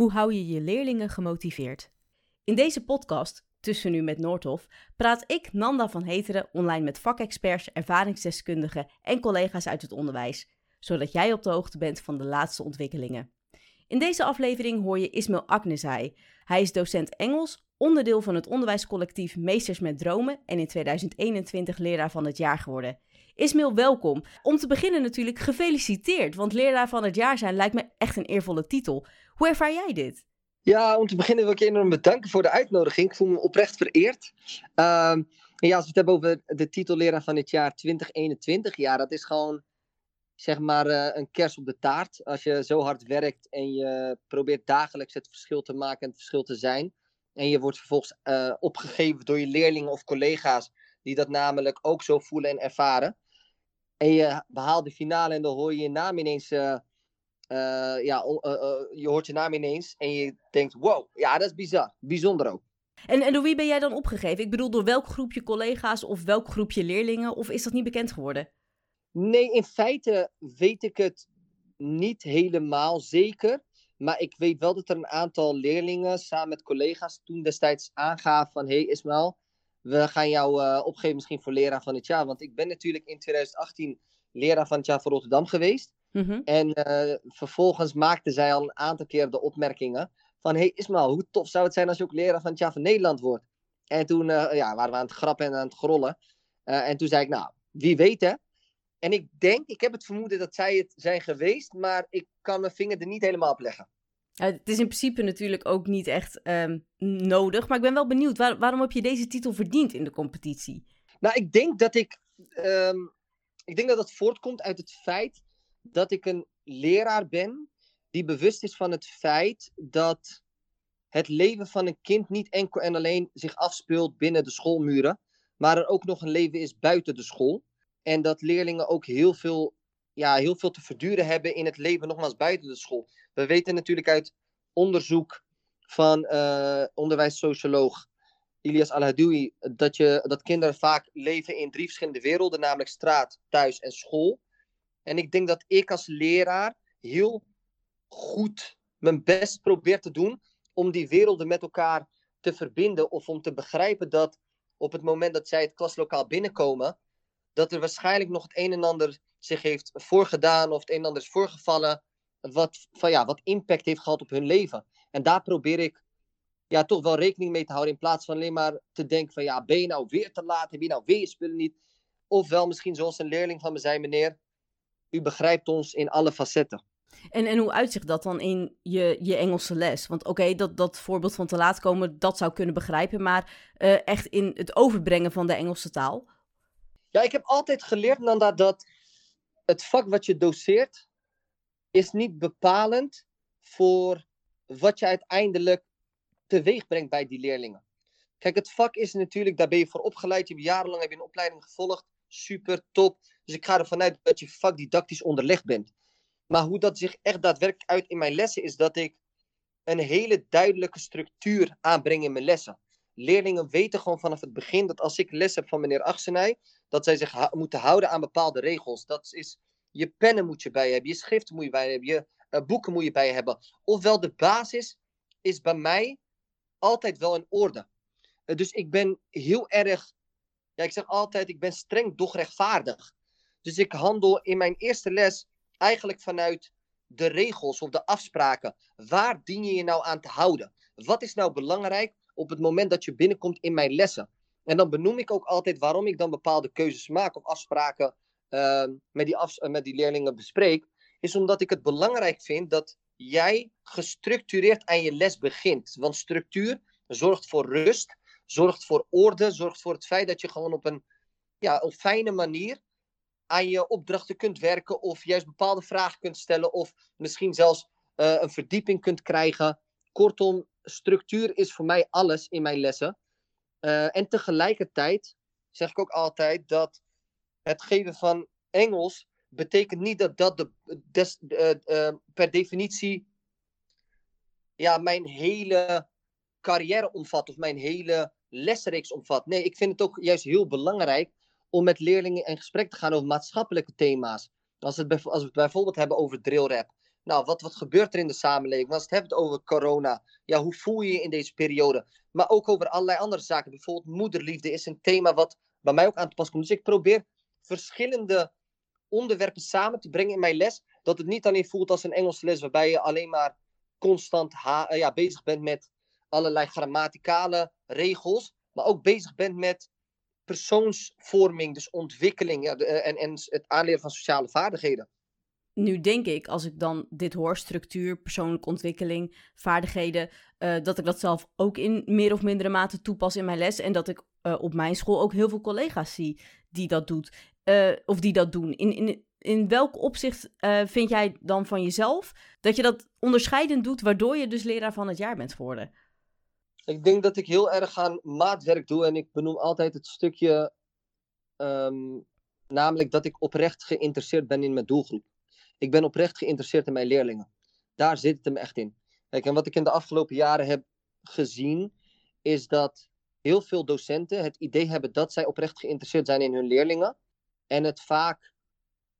Hoe hou je je leerlingen gemotiveerd? In deze podcast, Tussen Nu met Noordhof, praat ik, Nanda van Heteren, online met vakexperts, ervaringsdeskundigen en collega's uit het onderwijs, zodat jij op de hoogte bent van de laatste ontwikkelingen. In deze aflevering hoor je Ismail Aknezai. Hij is docent Engels, onderdeel van het onderwijscollectief Meesters met Dromen en in 2021 leraar van het jaar geworden. Ismail, welkom. Om te beginnen natuurlijk gefeliciteerd, want leraar van het jaar zijn lijkt me echt een eervolle titel. Hoe ervaar jij dit? Ja, om te beginnen wil ik je enorm bedanken voor de uitnodiging. Ik voel me oprecht vereerd. Uh, ja, als we het hebben over de titel leraar van het jaar 2021, ja, dat is gewoon zeg maar uh, een kers op de taart. Als je zo hard werkt en je probeert dagelijks het verschil te maken en het verschil te zijn. En je wordt vervolgens uh, opgegeven door je leerlingen of collega's die dat namelijk ook zo voelen en ervaren. En je behaalt de finale en dan hoor je je naam ineens. Uh, uh, ja, je hoort je naam ineens en je denkt: wow, ja, dat is bizar. Bijzonder ook. En, en door wie ben jij dan opgegeven? Ik bedoel, door welk groepje collega's of welk groepje leerlingen? Of is dat niet bekend geworden? Nee, in feite weet ik het niet helemaal zeker. Maar ik weet wel dat er een aantal leerlingen samen met collega's toen destijds aangaven van... Hé hey Ismael, we gaan jou uh, opgeven misschien voor leraar van het jaar. Want ik ben natuurlijk in 2018 leraar van het jaar voor Rotterdam geweest. Mm-hmm. En uh, vervolgens maakte zij al een aantal keer de opmerkingen van... Hé hey Ismael, hoe tof zou het zijn als je ook leraar van het jaar van Nederland wordt? En toen uh, ja, waren we aan het grappen en aan het grollen. en toen zei ik, nou, wie weet hè. En ik denk, ik heb het vermoeden dat zij het zijn geweest, maar ik kan mijn vinger er niet helemaal op leggen. Ja, het is in principe natuurlijk ook niet echt um, nodig, maar ik ben wel benieuwd, waar, waarom heb je deze titel verdiend in de competitie? Nou, ik denk dat ik, um, ik denk dat dat voortkomt uit het feit dat ik een leraar ben die bewust is van het feit dat het leven van een kind niet enkel en alleen zich afspeelt binnen de schoolmuren, maar er ook nog een leven is buiten de school. En dat leerlingen ook heel veel, ja, heel veel te verduren hebben in het leven nogmaals buiten de school. We weten natuurlijk uit onderzoek van uh, onderwijssocioloog Ilias Al-Hadoui dat, je, dat kinderen vaak leven in drie verschillende werelden, namelijk straat, thuis en school. En ik denk dat ik als leraar heel goed mijn best probeer te doen om die werelden met elkaar te verbinden of om te begrijpen dat op het moment dat zij het klaslokaal binnenkomen, dat er waarschijnlijk nog het een en ander zich heeft voorgedaan of het een en ander is voorgevallen, wat, van, ja, wat impact heeft gehad op hun leven. En daar probeer ik ja, toch wel rekening mee te houden in plaats van alleen maar te denken van ja, ben je nou weer te laat, heb je nou weer je spullen niet? Ofwel misschien zoals een leerling van me zei, meneer, u begrijpt ons in alle facetten. En, en hoe uitzicht dat dan in je, je Engelse les? Want oké, dat, dat voorbeeld van te laat komen, dat zou kunnen begrijpen. Maar uh, echt in het overbrengen van de Engelse taal? Ja, ik heb altijd geleerd, Nanda, dat het vak wat je doseert, is niet bepalend voor wat je uiteindelijk teweeg brengt bij die leerlingen. Kijk, het vak is natuurlijk, daar ben je voor opgeleid. Je hebt jarenlang heb je een opleiding gevolgd. Super, top. Dus ik ga ervan uit dat je vak didactisch onderlegd bent. Maar hoe dat zich echt daadwerkelijk uit in mijn lessen is dat ik een hele duidelijke structuur aanbreng in mijn lessen. Leerlingen weten gewoon vanaf het begin dat als ik les heb van meneer Achsenij, dat zij zich moeten houden aan bepaalde regels. Dat is, je pennen moet je bij hebben, je schriften moet je bij hebben, je uh, boeken moet je bij hebben. Ofwel, de basis is bij mij altijd wel in orde. Uh, dus ik ben heel erg, ik zeg altijd, ik ben streng, doch rechtvaardig. Dus ik handel in mijn eerste les eigenlijk vanuit de regels of de afspraken. Waar dien je je nou aan te houden? Wat is nou belangrijk op het moment dat je binnenkomt in mijn lessen? En dan benoem ik ook altijd waarom ik dan bepaalde keuzes maak of afspraken uh, met, die met die leerlingen bespreek. Is omdat ik het belangrijk vind dat jij gestructureerd aan je les begint. Want structuur zorgt voor rust, zorgt voor orde, zorgt voor het feit dat je gewoon op een, ja, op fijne manier aan je opdrachten kunt werken of juist bepaalde vragen kunt stellen of misschien zelfs uh, een verdieping kunt krijgen. Kortom, structuur is voor mij alles in mijn lessen. Uh, en tegelijkertijd zeg ik ook altijd dat het geven van Engels betekent niet dat dat de, uh, per definitie ja, mijn hele carrière omvat of mijn hele lesreeks omvat. Nee, ik vind het ook juist heel belangrijk om met leerlingen in gesprek te gaan over maatschappelijke thema's. Als, het, als we het bijvoorbeeld hebben over drillrap. nou, wat, wat gebeurt er in de samenleving? Als het hebt over corona, ja, hoe voel je je in deze periode? Maar ook over allerlei andere zaken. Bijvoorbeeld moederliefde is een thema wat bij mij ook aan te pas komt. Dus ik probeer verschillende onderwerpen samen te brengen in mijn les. Dat het niet alleen voelt als een Engelse les waarbij je alleen maar constant eh, ja, bezig bent met allerlei grammaticale regels. Maar ook bezig bent met persoonsvorming, dus ontwikkeling eh, en, en het aanleren van sociale vaardigheden. Nu denk ik, als ik dan dit hoor, structuur, persoonlijke ontwikkeling, vaardigheden, uh, dat ik dat zelf ook in meer of mindere mate toepas in mijn les. En dat ik uh, op mijn school ook heel veel collega's zie die dat doet. Uh, of die dat doen. In, in, in welk opzicht vind jij dan van jezelf dat je dat onderscheidend doet, waardoor je dus leraar van het jaar bent geworden? Ik denk dat ik heel erg aan maatwerk doe en ik benoem altijd het stukje, um, namelijk dat ik oprecht geïnteresseerd ben in mijn doelgroep. Ik ben oprecht geïnteresseerd in mijn leerlingen. Daar zit het hem echt in. Kijk, en wat ik in de afgelopen jaren heb gezien, is dat heel veel docenten het idee hebben dat zij oprecht geïnteresseerd zijn in hun leerlingen. En het vaak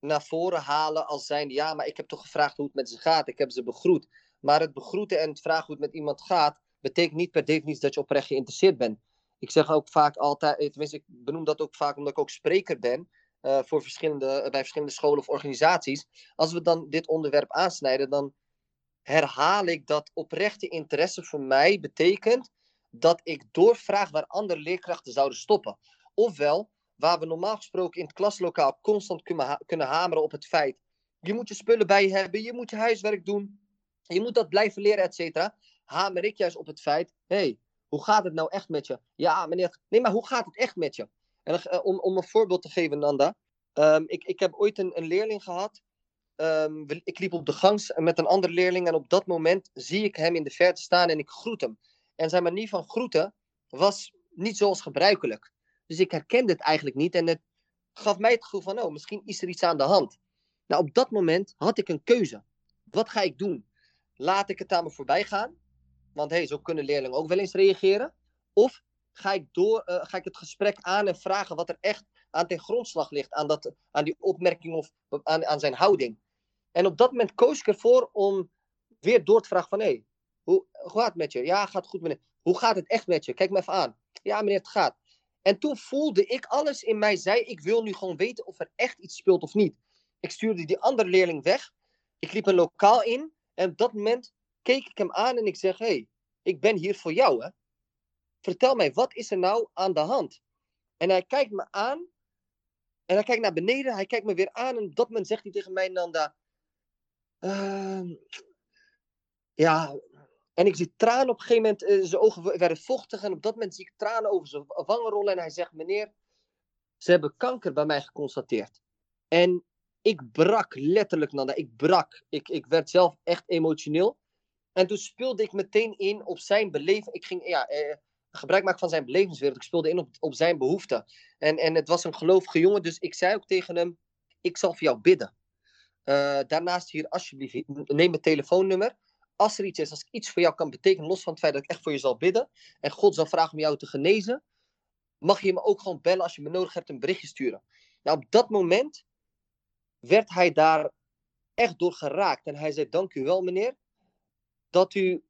naar voren halen als zijn, ja, maar ik heb toch gevraagd hoe het met ze gaat. Ik heb ze begroet. Maar het begroeten en het vragen hoe het met iemand gaat, betekent niet per definitie dat je oprecht geïnteresseerd bent. Ik zeg ook vaak altijd, eh, tenminste, ik benoem dat ook vaak omdat ik ook spreker ben. Uh, voor verschillende, bij verschillende scholen of organisaties. Als we dan dit onderwerp aansnijden, dan herhaal ik dat oprechte interesse voor mij betekent dat ik doorvraag waar andere leerkrachten zouden stoppen. Ofwel, waar we normaal gesproken in het klaslokaal constant kunnen, kunnen hameren op het feit. Je moet je spullen bij je hebben, je moet je huiswerk doen, je moet dat blijven leren, et cetera hamer ik juist op het feit: hé, hey, hoe gaat het nou echt met je? Ja, meneer, nee, maar hoe gaat het echt met je? En uh, om, om een voorbeeld te geven, Nanda. Um, ik, ik heb ooit een, een leerling gehad. Um, ik liep op de gang met een andere leerling en op dat moment zie ik hem in de verte staan en ik groet hem. En zijn manier van groeten was niet zoals gebruikelijk. Dus ik herkende het eigenlijk niet en het gaf mij het gevoel van, oh, misschien is er iets aan de hand. Nou, op dat moment had ik een keuze. Wat ga ik doen? Laat ik het aan me voorbij gaan want hey, zo kunnen leerlingen ook wel eens reageren. Of ga ik, door, uh, ga ik het gesprek aan en vragen wat er echt aan ten grondslag ligt. Aan, dat, aan die opmerking of aan, aan zijn houding. En op dat moment koos ik ervoor om weer door te vragen van... Hé, hey, hoe, hoe gaat het met je? Ja, gaat goed meneer. Hoe gaat het echt met je? Kijk me even aan. Ja meneer, het gaat. En toen voelde ik alles in mij zei... Ik wil nu gewoon weten of er echt iets speelt of niet. Ik stuurde die andere leerling weg. Ik liep een lokaal in. En op dat moment keek ik hem aan en ik zeg: Hé, hey, ik ben hier voor jou, hè? Vertel mij, wat is er nou aan de hand? En hij kijkt me aan en hij kijkt naar beneden, hij kijkt me weer aan en op dat moment zegt hij tegen mij, Nanda: uh, Ja, en ik zie tranen op een gegeven moment, uh, zijn ogen werden vochtig en op dat moment zie ik tranen over zijn wangen rollen en hij zegt: Meneer, ze hebben kanker bij mij geconstateerd. En ik brak letterlijk, Nanda, ik brak. Ik, ik werd zelf echt emotioneel. En toen speelde ik meteen in op zijn beleving. Ik ging ja, eh, gebruik maken van zijn belevingswereld. Ik speelde in op, op zijn behoeften. En, en het was een gelovige jongen, dus ik zei ook tegen hem: Ik zal voor jou bidden. Uh, daarnaast hier, alsjeblieft, neem mijn telefoonnummer. Als er iets is, als ik iets voor jou kan betekenen, los van het feit dat ik echt voor je zal bidden. En God zal vragen om jou te genezen. Mag je me ook gewoon bellen als je me nodig hebt, een berichtje sturen. Nou, op dat moment werd hij daar echt door geraakt. En hij zei: Dank u wel, meneer dat u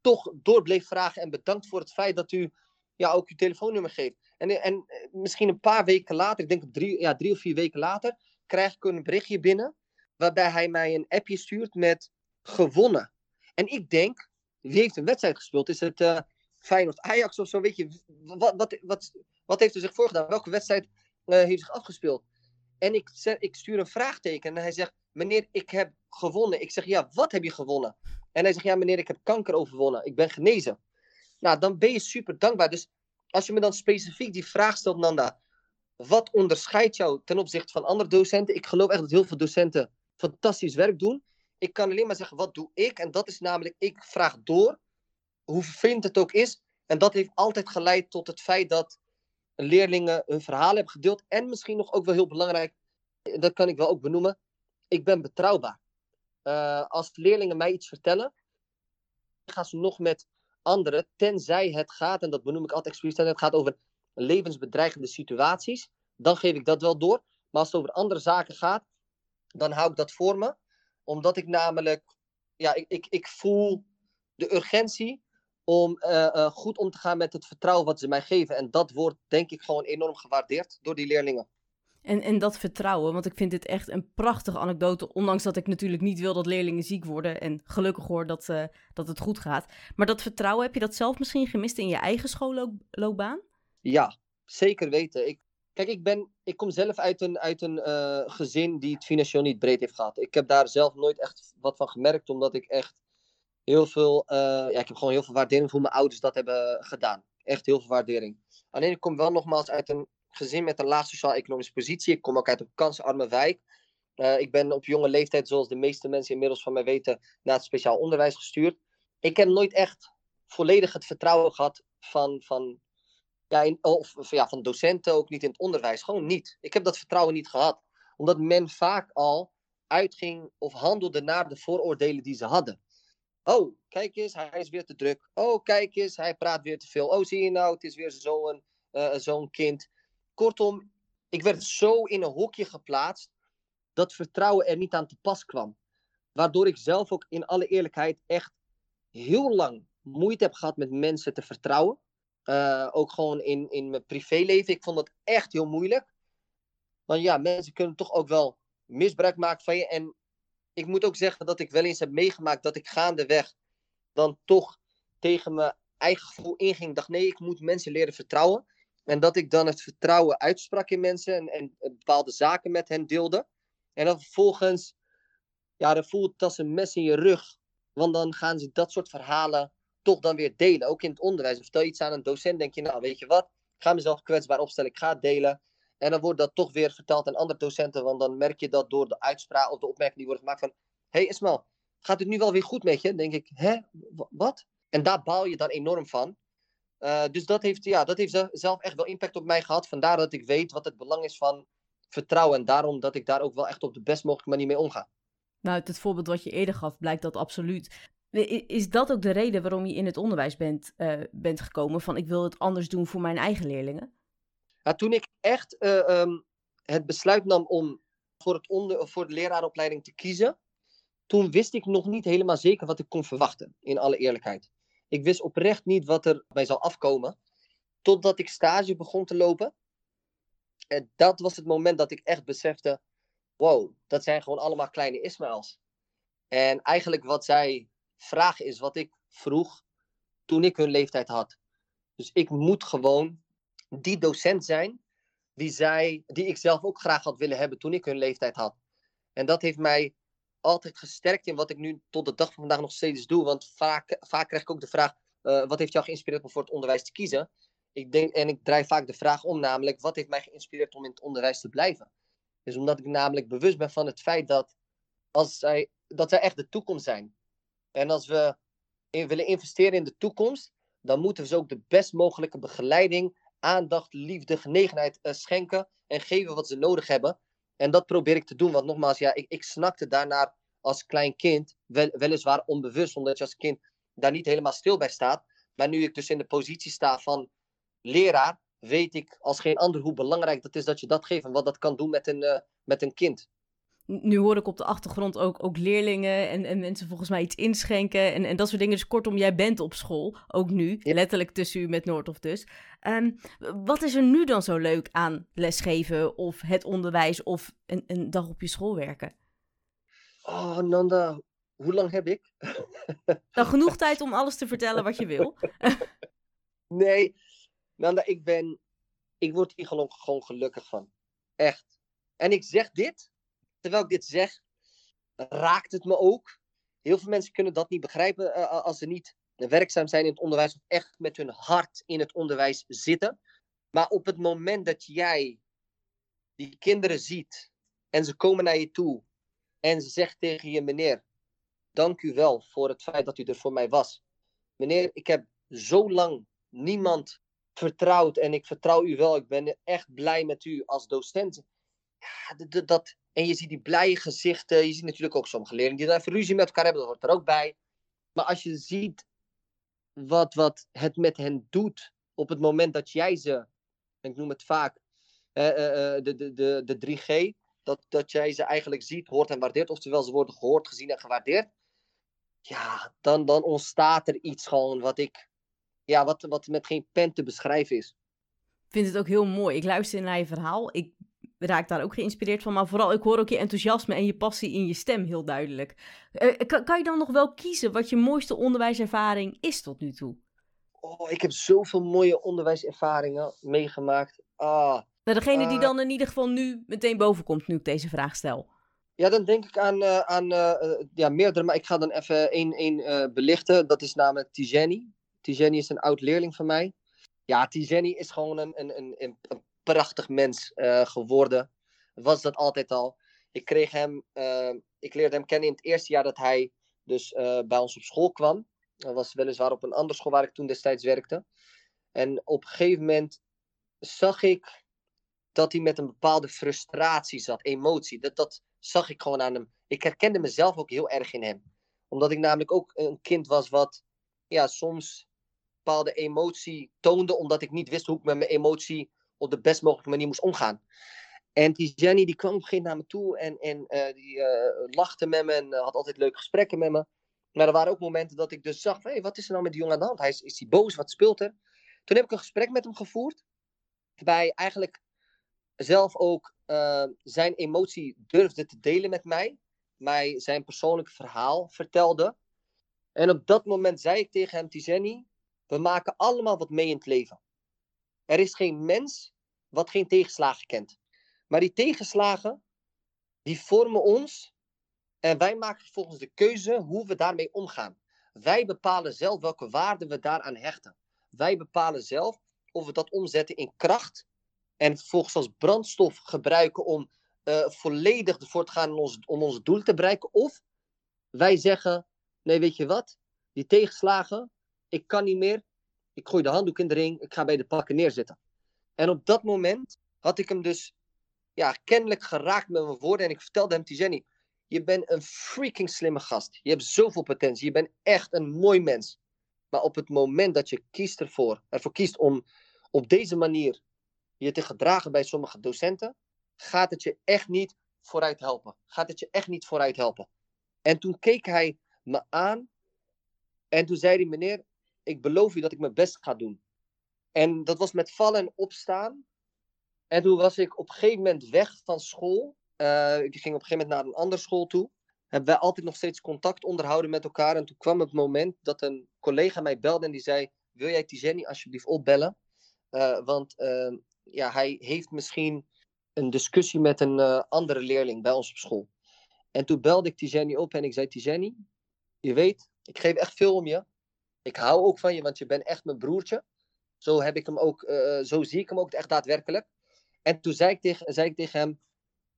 toch door bleef vragen en bedankt voor het feit dat u ja, ook uw telefoonnummer geeft. En, en eh, misschien een paar weken later, ik denk drie, ja, drie of vier weken later, krijg ik een berichtje binnen waarbij hij mij een appje stuurt met gewonnen. En ik denk, wie heeft een wedstrijd gespeeld? Is het uh, Feyenoord Ajax of zo? Weet je, wat, wat, wat, wat heeft er zich voorgedaan? Welke wedstrijd uh, heeft zich afgespeeld? En ik, ik stuur een vraagteken en hij zegt, meneer, ik heb gewonnen. Ik zeg, ja, wat heb je gewonnen? En hij zegt, ja meneer, ik heb kanker overwonnen. Ik ben genezen. Nou, dan ben je super dankbaar. Dus als je me dan specifiek die vraag stelt, Nanda. Wat onderscheidt jou ten opzichte van andere docenten? Ik geloof echt dat heel veel docenten fantastisch werk doen. Ik kan alleen maar zeggen, wat doe ik? En dat is namelijk, ik vraag door. Hoe vervelend het ook is. En dat heeft altijd geleid tot het feit dat leerlingen hun verhaal hebben gedeeld. En misschien nog ook wel heel belangrijk, dat kan ik wel ook benoemen. Ik ben betrouwbaar. Uh, als leerlingen mij iets vertellen, gaan ze nog met anderen, tenzij het gaat, en dat benoem ik altijd expliciet, het gaat over levensbedreigende situaties, dan geef ik dat wel door. Maar als het over andere zaken gaat, dan hou ik dat voor me. Omdat ik namelijk, ja, ik, ik, ik voel de urgentie om eh, eh, goed om te gaan met het vertrouwen wat ze mij geven. En dat wordt denk ik gewoon enorm gewaardeerd door die leerlingen. En, en dat vertrouwen, want ik vind dit echt een prachtige anekdote. Ondanks dat ik natuurlijk niet wil dat leerlingen ziek worden. En gelukkig hoor dat, uh, dat het goed gaat. Maar dat vertrouwen, heb je dat zelf misschien gemist in je eigen schoolloopbaan? Ja, zeker weten. Ik, kijk, ik, ben, ik kom zelf uit een, uit een uh, gezin die het financieel niet breed heeft gehad. Ik heb daar zelf nooit echt wat van gemerkt, omdat ik echt heel veel, uh, ja, ik heb gewoon heel veel waardering voor mijn ouders dat hebben gedaan. Echt heel veel waardering. Alleen ik kom wel nogmaals uit een gezin met een laag sociaal-economische positie. Ik kom ook uit een kansarme wijk. Uh, ik ben op jonge leeftijd, zoals de meeste mensen inmiddels van mij weten, naar het speciaal onderwijs gestuurd. Ik heb nooit echt volledig het vertrouwen gehad van, van, ja, of, ja, van docenten, ook niet in het onderwijs. Gewoon niet. Ik heb dat vertrouwen niet gehad. Omdat men vaak al uitging of handelde naar de vooroordelen die ze hadden. Oh, kijk eens, hij is weer te druk. Oh, kijk eens, hij praat weer te veel. Oh, zie je nou, het is weer zo'n uh, zo'n kind. Kortom, ik werd zo in een hokje geplaatst dat vertrouwen er niet aan te pas kwam. Waardoor ik zelf ook in alle eerlijkheid echt heel lang moeite heb gehad met mensen te vertrouwen. Uh, ook gewoon in, in mijn privéleven. Ik vond dat echt heel moeilijk. Want ja, mensen kunnen toch ook wel misbruik maken van je. En ik moet ook zeggen dat ik wel eens heb meegemaakt dat ik gaandeweg dan toch tegen mijn eigen gevoel inging. Dacht nee, ik moet mensen leren vertrouwen. En dat ik dan het vertrouwen uitsprak in mensen en, en bepaalde zaken met hen deelde. En dan vervolgens, ja, dan voelt als een mes in je rug. Want dan gaan ze dat soort verhalen toch dan weer delen. Ook in het onderwijs. Of vertel iets aan een docent, denk je, nou weet je wat, ik ga mezelf kwetsbaar opstellen, ik ga het delen. En dan wordt dat toch weer verteld aan andere docenten, want dan merk je dat door de uitspraak of de opmerking die wordt gemaakt van, hé hey Ismael, gaat het nu wel weer goed met je? Dan denk ik, hè, wat? En daar baal je dan enorm van. Uh, dus dat heeft, ja, dat heeft zelf echt wel impact op mij gehad. Vandaar dat ik weet wat het belang is van vertrouwen. En daarom dat ik daar ook wel echt op de best mogelijke manier mee omga. Nou, uit het voorbeeld wat je eerder gaf, blijkt dat absoluut. Is dat ook de reden waarom je in het onderwijs bent, uh, bent gekomen? Van ik wil het anders doen voor mijn eigen leerlingen? Ja, toen ik echt uh, um, het besluit nam om voor, het onder, voor de leraaropleiding te kiezen, toen wist ik nog niet helemaal zeker wat ik kon verwachten, in alle eerlijkheid. Ik wist oprecht niet wat er mij zou afkomen, totdat ik stage begon te lopen. En dat was het moment dat ik echt besefte, wow, dat zijn gewoon allemaal kleine Ismaëls. En eigenlijk wat zij vragen is wat ik vroeg toen ik hun leeftijd had. Dus ik moet gewoon die docent zijn die, zij, die ik zelf ook graag had willen hebben toen ik hun leeftijd had. En dat heeft mij altijd gesterkt in wat ik nu tot de dag van vandaag nog steeds doe. Want vaak, vaak krijg ik ook de vraag: uh, wat heeft jou geïnspireerd om voor het onderwijs te kiezen? Ik denk, en ik draai vaak de vraag om, namelijk: wat heeft mij geïnspireerd om in het onderwijs te blijven? Dus omdat ik namelijk bewust ben van het feit dat, als zij, dat zij echt de toekomst zijn. En als we willen investeren in de toekomst, dan moeten we ze ook de best mogelijke begeleiding aandacht, liefde, genegenheid uh, schenken en geven wat ze nodig hebben. En dat probeer ik te doen, want nogmaals, ja, ik, ik snakte daarnaar als klein kind, wel, weliswaar onbewust, omdat je als kind daar niet helemaal stil bij staat. Maar nu ik dus in de positie sta van leraar, weet ik als geen ander hoe belangrijk dat is dat je dat geeft en wat dat kan doen met een, uh, met een kind nu hoor ik op de achtergrond ook, ook leerlingen en, en mensen volgens mij iets inschenken en, en dat soort dingen. Dus kortom, jij bent op school, ook nu, ja. letterlijk tussen u met Noordhof dus. Um, wat is er nu dan zo leuk aan lesgeven of het onderwijs of een, een dag op je school werken? Oh, Nanda, hoe lang heb ik? nou, genoeg tijd om alles te vertellen wat je wil. nee, Nanda, ik ben, ik word hier gewoon, gewoon gelukkig van. Echt. En ik zeg dit terwijl ik dit zeg, raakt het me ook. Heel veel mensen kunnen dat niet begrijpen uh, als ze niet werkzaam zijn in het onderwijs of echt met hun hart in het onderwijs zitten. Maar op het moment dat jij die kinderen ziet en ze komen naar je toe en ze zegt tegen je, meneer, dank u wel voor het feit dat u er voor mij was. Meneer, ik heb zo lang niemand vertrouwd en ik vertrouw u wel. Ik ben echt blij met u als docent. Ja, dat, en je ziet die blije gezichten. Je ziet natuurlijk ook sommige leerlingen die dan even ruzie met elkaar hebben. Dat hoort er ook bij. Maar als je ziet wat, wat het met hen doet op het moment dat jij ze, ik noem het vaak, uh, uh, de, de, de, de 3G, Dat, dat jij ze eigenlijk ziet, hoort en waardeert. Oftewel, ze worden gehoord, gezien en gewaardeerd. Ja, dan, dan ontstaat er iets gewoon wat ik... Ja, wat, wat met geen pen te beschrijven is. Ik vind het ook heel mooi. Ik luister naar je verhaal. Ik raak daar ook geïnspireerd van. Maar vooral, ik hoor ook je enthousiasme en je passie in je stem heel duidelijk. Uh, kan, kan je dan nog wel kiezen wat je mooiste onderwijservaring is tot nu toe? Oh, ik heb zoveel mooie onderwijservaringen meegemaakt. Ah, nou, degene die uh, dan in ieder geval nu meteen boven komt, nu ik deze vraag stel. Ja, dan denk ik aan, uh, aan uh, ja, meerdere, maar ik ga dan even één, één belichten. Dat is namelijk Tijeni. Tijeni is een oud leerling van mij. Ja, Tijeni is gewoon een, een, een, een prachtig mens geworden. Was dat altijd al. Ik kreeg hem, ik leerde hem kennen in het eerste jaar dat hij dus bij ons op school kwam. Dat was weliswaar op een andere school waar ik toen destijds werkte. En op een gegeven moment zag ik dat hij met een bepaalde frustratie zat, emotie. Dat, dat zag ik gewoon aan hem. Ik herkende mezelf ook heel erg in hem. Omdat ik namelijk ook een kind was wat ja, soms bepaalde emotie toonde, omdat ik niet wist hoe ik met mijn emotie op de best mogelijke manier moest omgaan. En Jenny die kwam op een gegeven moment naar me toe en, en uh, die uh, lachte met me en uh, had altijd leuke gesprekken met me. Maar er waren ook momenten dat ik dus zag, hey, wat is er nou met die jongen aan de hand? Hij is, is hij boos? Wat speelt er? Toen heb ik een gesprek met hem gevoerd, waarbij eigenlijk zelf ook zijn emotie durfde te delen met mij, mij zijn persoonlijke verhaal vertelde. En op dat moment zei ik tegen hem, Tizeni, we maken allemaal wat mee in het leven. Er is geen mens wat geen tegenslagen kent. Maar die tegenslagen, die vormen ons en wij maken vervolgens de keuze hoe we daarmee omgaan. Wij bepalen zelf welke waarde we daaraan hechten. Wij bepalen zelf of we dat omzetten in kracht en vervolgens als brandstof gebruiken om uh, volledig ervoor te gaan om ons, om ons doel te bereiken. Of wij zeggen, nee weet je wat, die tegenslagen, ik kan niet meer, ik gooi de handdoek in de ring, ik ga bij de pakken neerzitten. En op dat moment had ik hem dus ja, kennelijk geraakt met mijn woorden en ik vertelde hem, Tizeni, je bent een freaking slimme gast. Je hebt zoveel potentie. Je bent echt een mooi mens. Maar op het moment dat je kiest ervoor, ervoor kiest om op deze manier je te gedragen bij sommige docenten, gaat het je echt niet vooruit helpen. Gaat het je echt niet vooruit helpen. En toen keek hij me aan en toen zei hij, meneer, ik beloof u dat ik mijn best ga doen. En dat was met vallen en opstaan. En toen was ik op een gegeven moment weg van school. Uh, ik ging op een gegeven moment naar een andere school toe. Hebben wij altijd nog steeds contact onderhouden met elkaar. En toen kwam het moment dat een collega mij belde en die zei: Wil jij Tijeni alsjeblieft opbellen? Uh, want uh, ja, hij heeft misschien een discussie met een uh, andere leerling bij ons op school. En toen belde ik Tijeni op en ik zei: Tijeni, je weet, ik geef echt veel om je. Ik hou ook van je, want je bent echt mijn broertje. Zo, heb ik hem ook, uh, zo zie ik hem ook echt daadwerkelijk. En toen zei ik, tegen, zei ik tegen hem: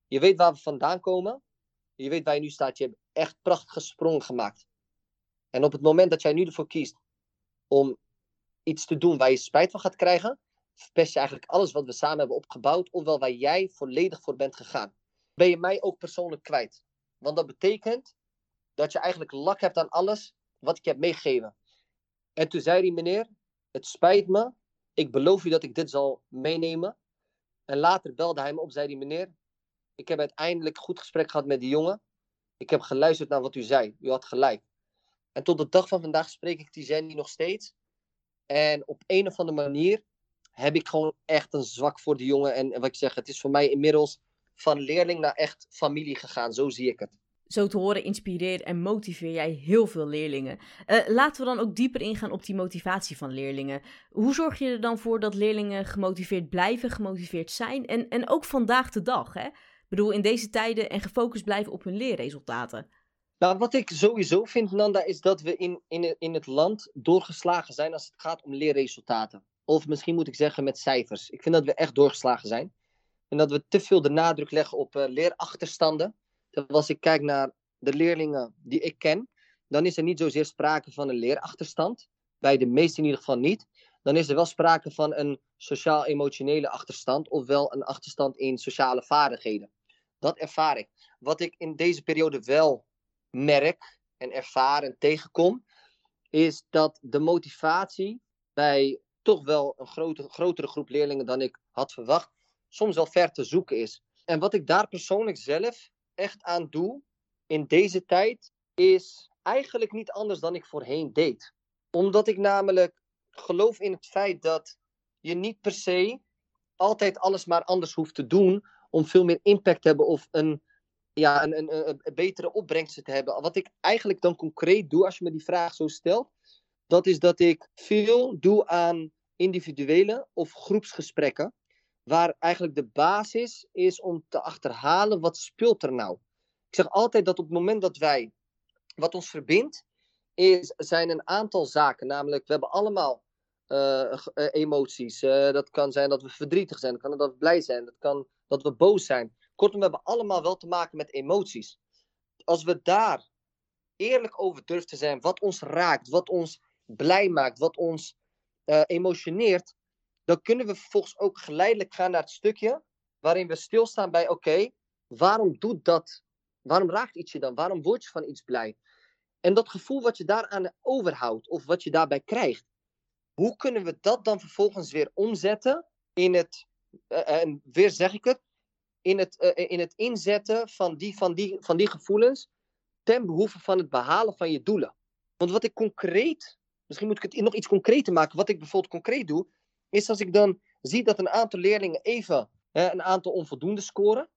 Je weet waar we vandaan komen. Je weet waar je nu staat. Je hebt echt prachtige sprongen gemaakt. En op het moment dat jij nu ervoor kiest om iets te doen waar je spijt van gaat krijgen, verpest je eigenlijk alles wat we samen hebben opgebouwd, ofwel waar jij volledig voor bent gegaan. Ben je mij ook persoonlijk kwijt. Want dat betekent dat je eigenlijk lak hebt aan alles wat ik heb meegegeven. En toen zei die meneer, het spijt me, ik beloof u dat ik dit zal meenemen. En later belde hij me op, zei die meneer, ik heb uiteindelijk goed gesprek gehad met die jongen. Ik heb geluisterd naar wat u zei. U had gelijk. En tot de dag van vandaag spreek ik die Jenny nog steeds. En op een of andere manier heb ik gewoon echt een zwak voor die jongen. En, wat ik zeg, het is voor mij inmiddels van leerling naar echt familie gegaan. Zo zie ik het. Zo te horen inspireer en motiveer jij heel veel leerlingen. Uh, laten we dan ook dieper ingaan op die motivatie van leerlingen. Hoe zorg je er dan voor dat leerlingen gemotiveerd blijven, gemotiveerd zijn en, en ook vandaag de dag? Hè? Ik bedoel, in deze tijden en gefocust blijven op hun leerresultaten. Nou, wat ik sowieso vind, Nanda, is dat we in, in, in het land doorgeslagen zijn als het gaat om leerresultaten. Of misschien moet ik zeggen met cijfers. Ik vind dat we echt doorgeslagen zijn. En dat we te veel de nadruk leggen op uh, leerachterstanden. Als ik kijk naar de leerlingen die ik ken, dan is er niet zozeer sprake van een leerachterstand. Bij de meesten in ieder geval niet. Dan is er wel sprake van een sociaal-emotionele achterstand, ofwel een achterstand in sociale vaardigheden. Dat ervaar ik. Wat ik in deze periode wel merk en ervaar en tegenkom, is dat de motivatie bij toch wel een grote, grotere groep leerlingen dan ik had verwacht, soms wel ver te zoeken is. En wat ik daar persoonlijk zelf echt aan doe in deze tijd, is eigenlijk niet anders dan ik voorheen deed. Omdat ik namelijk geloof in het feit dat je niet per se altijd alles maar anders hoeft te doen om veel meer impact te hebben of een, ja, een, een, betere opbrengst te hebben. Wat ik eigenlijk dan concreet doe, als je me die vraag zo stelt, dat is dat ik veel doe aan individuele of groepsgesprekken, waar eigenlijk de basis is om te achterhalen wat speelt er nou. Ik zeg altijd dat op het moment dat wij, wat ons verbindt, is, zijn een aantal zaken. Namelijk, we hebben allemaal uh, emoties. Uh, dat kan zijn dat we verdrietig zijn, dat kan dat we blij zijn, dat kan dat we boos zijn. Kortom, we hebben allemaal wel te maken met emoties. Als we daar eerlijk over durven te zijn, wat ons raakt, wat ons blij maakt, wat ons emotioneert, dan kunnen we vervolgens ook geleidelijk gaan naar het stukje waarin we stilstaan bij: oké, waarom doet dat? Waarom raakt iets je dan? Waarom word je van iets blij? En dat gevoel wat je daaraan overhoudt, of wat je daarbij krijgt, hoe kunnen we dat dan vervolgens weer omzetten in het, uh, en weer zeg ik het, in het, uh, in het inzetten van die, van, die, van die gevoelens ten behoeve van het behalen van je doelen. Want wat ik concreet, misschien moet ik het nog iets concreter maken, wat ik bijvoorbeeld concreet doe, is als ik dan zie dat een aantal leerlingen even een aantal onvoldoende scoren,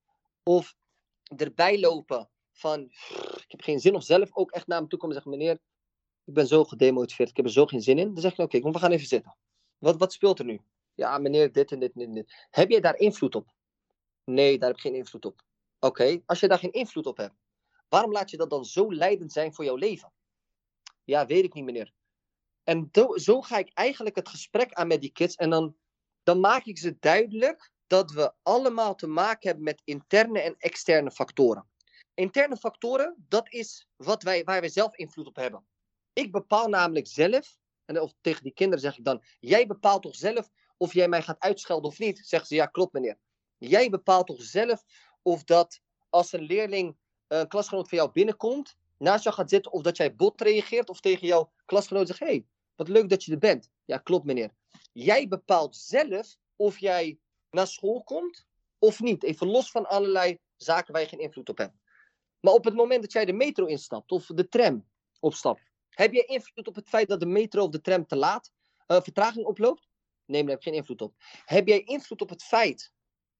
of erbij lopen van, ik heb geen zin, of zelf ook echt naar me toe komen en zeggen, meneer, ik ben zo gedemotiveerd, ik heb er zo geen zin in. Dan zeg ik, oké, we gaan even zitten. Wat, wat speelt er nu? Ja, meneer, dit en dit en dit. Heb jij daar invloed op? Nee, daar heb ik geen invloed op. Oké, als je daar geen invloed op hebt, waarom laat je dat dan zo leidend zijn voor jouw leven? Ja, weet ik niet, meneer. En zo ga ik eigenlijk het gesprek aan met die kids. En dan, dan maak ik ze duidelijk dat we allemaal te maken hebben met interne en externe factoren. Interne factoren, dat is wat wij, waar wij zelf invloed op hebben. Ik bepaal namelijk zelf, en of tegen die kinderen zeg ik dan, jij bepaalt toch zelf of jij mij gaat uitschelden of niet? Zeggen ze, ja klopt meneer. Jij bepaalt toch zelf of dat als een leerling, eh, een klasgenoot van jou binnenkomt, naast jou gaat zitten, of dat jij bot reageert, of tegen jouw klasgenoot zegt, hé, hey, wat leuk dat je er bent. Ja, klopt meneer. Jij bepaalt zelf of jij naar school komt of niet. Even los van allerlei zaken waar je geen invloed op hebt. Maar op het moment dat jij de metro instapt of de tram opstapt, heb je invloed op het feit dat de metro of de tram te laat uh, vertraging oploopt? Nee, daar heb je geen invloed op. Heb jij invloed op het feit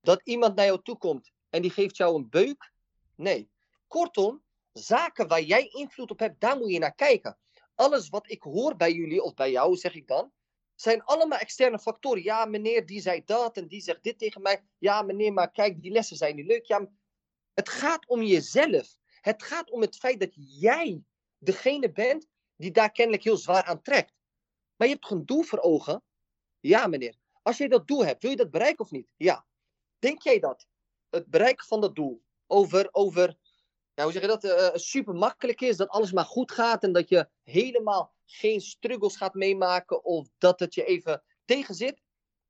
dat iemand naar jou toe komt en die geeft jou een beuk? Nee. Kortom, zaken waar jij invloed op hebt, daar moet je naar kijken. Alles wat ik hoor bij jullie of bij jou, zeg ik dan, zijn allemaal externe factoren. Ja, meneer, die zei dat en die zegt dit tegen mij. Ja, meneer, maar kijk, die lessen zijn niet leuk. Ja, het gaat om jezelf. Het gaat om het feit dat jij degene bent die daar kennelijk heel zwaar aan trekt. Maar je hebt een doel voor ogen? Ja, meneer. Als je dat doel hebt, wil je dat bereiken of niet? Ja. Denk jij dat het bereiken van dat doel over, over ja, hoe zeg je dat, uh, super makkelijk is, dat alles maar goed gaat en dat je helemaal geen struggles gaat meemaken of dat het je even tegenzit?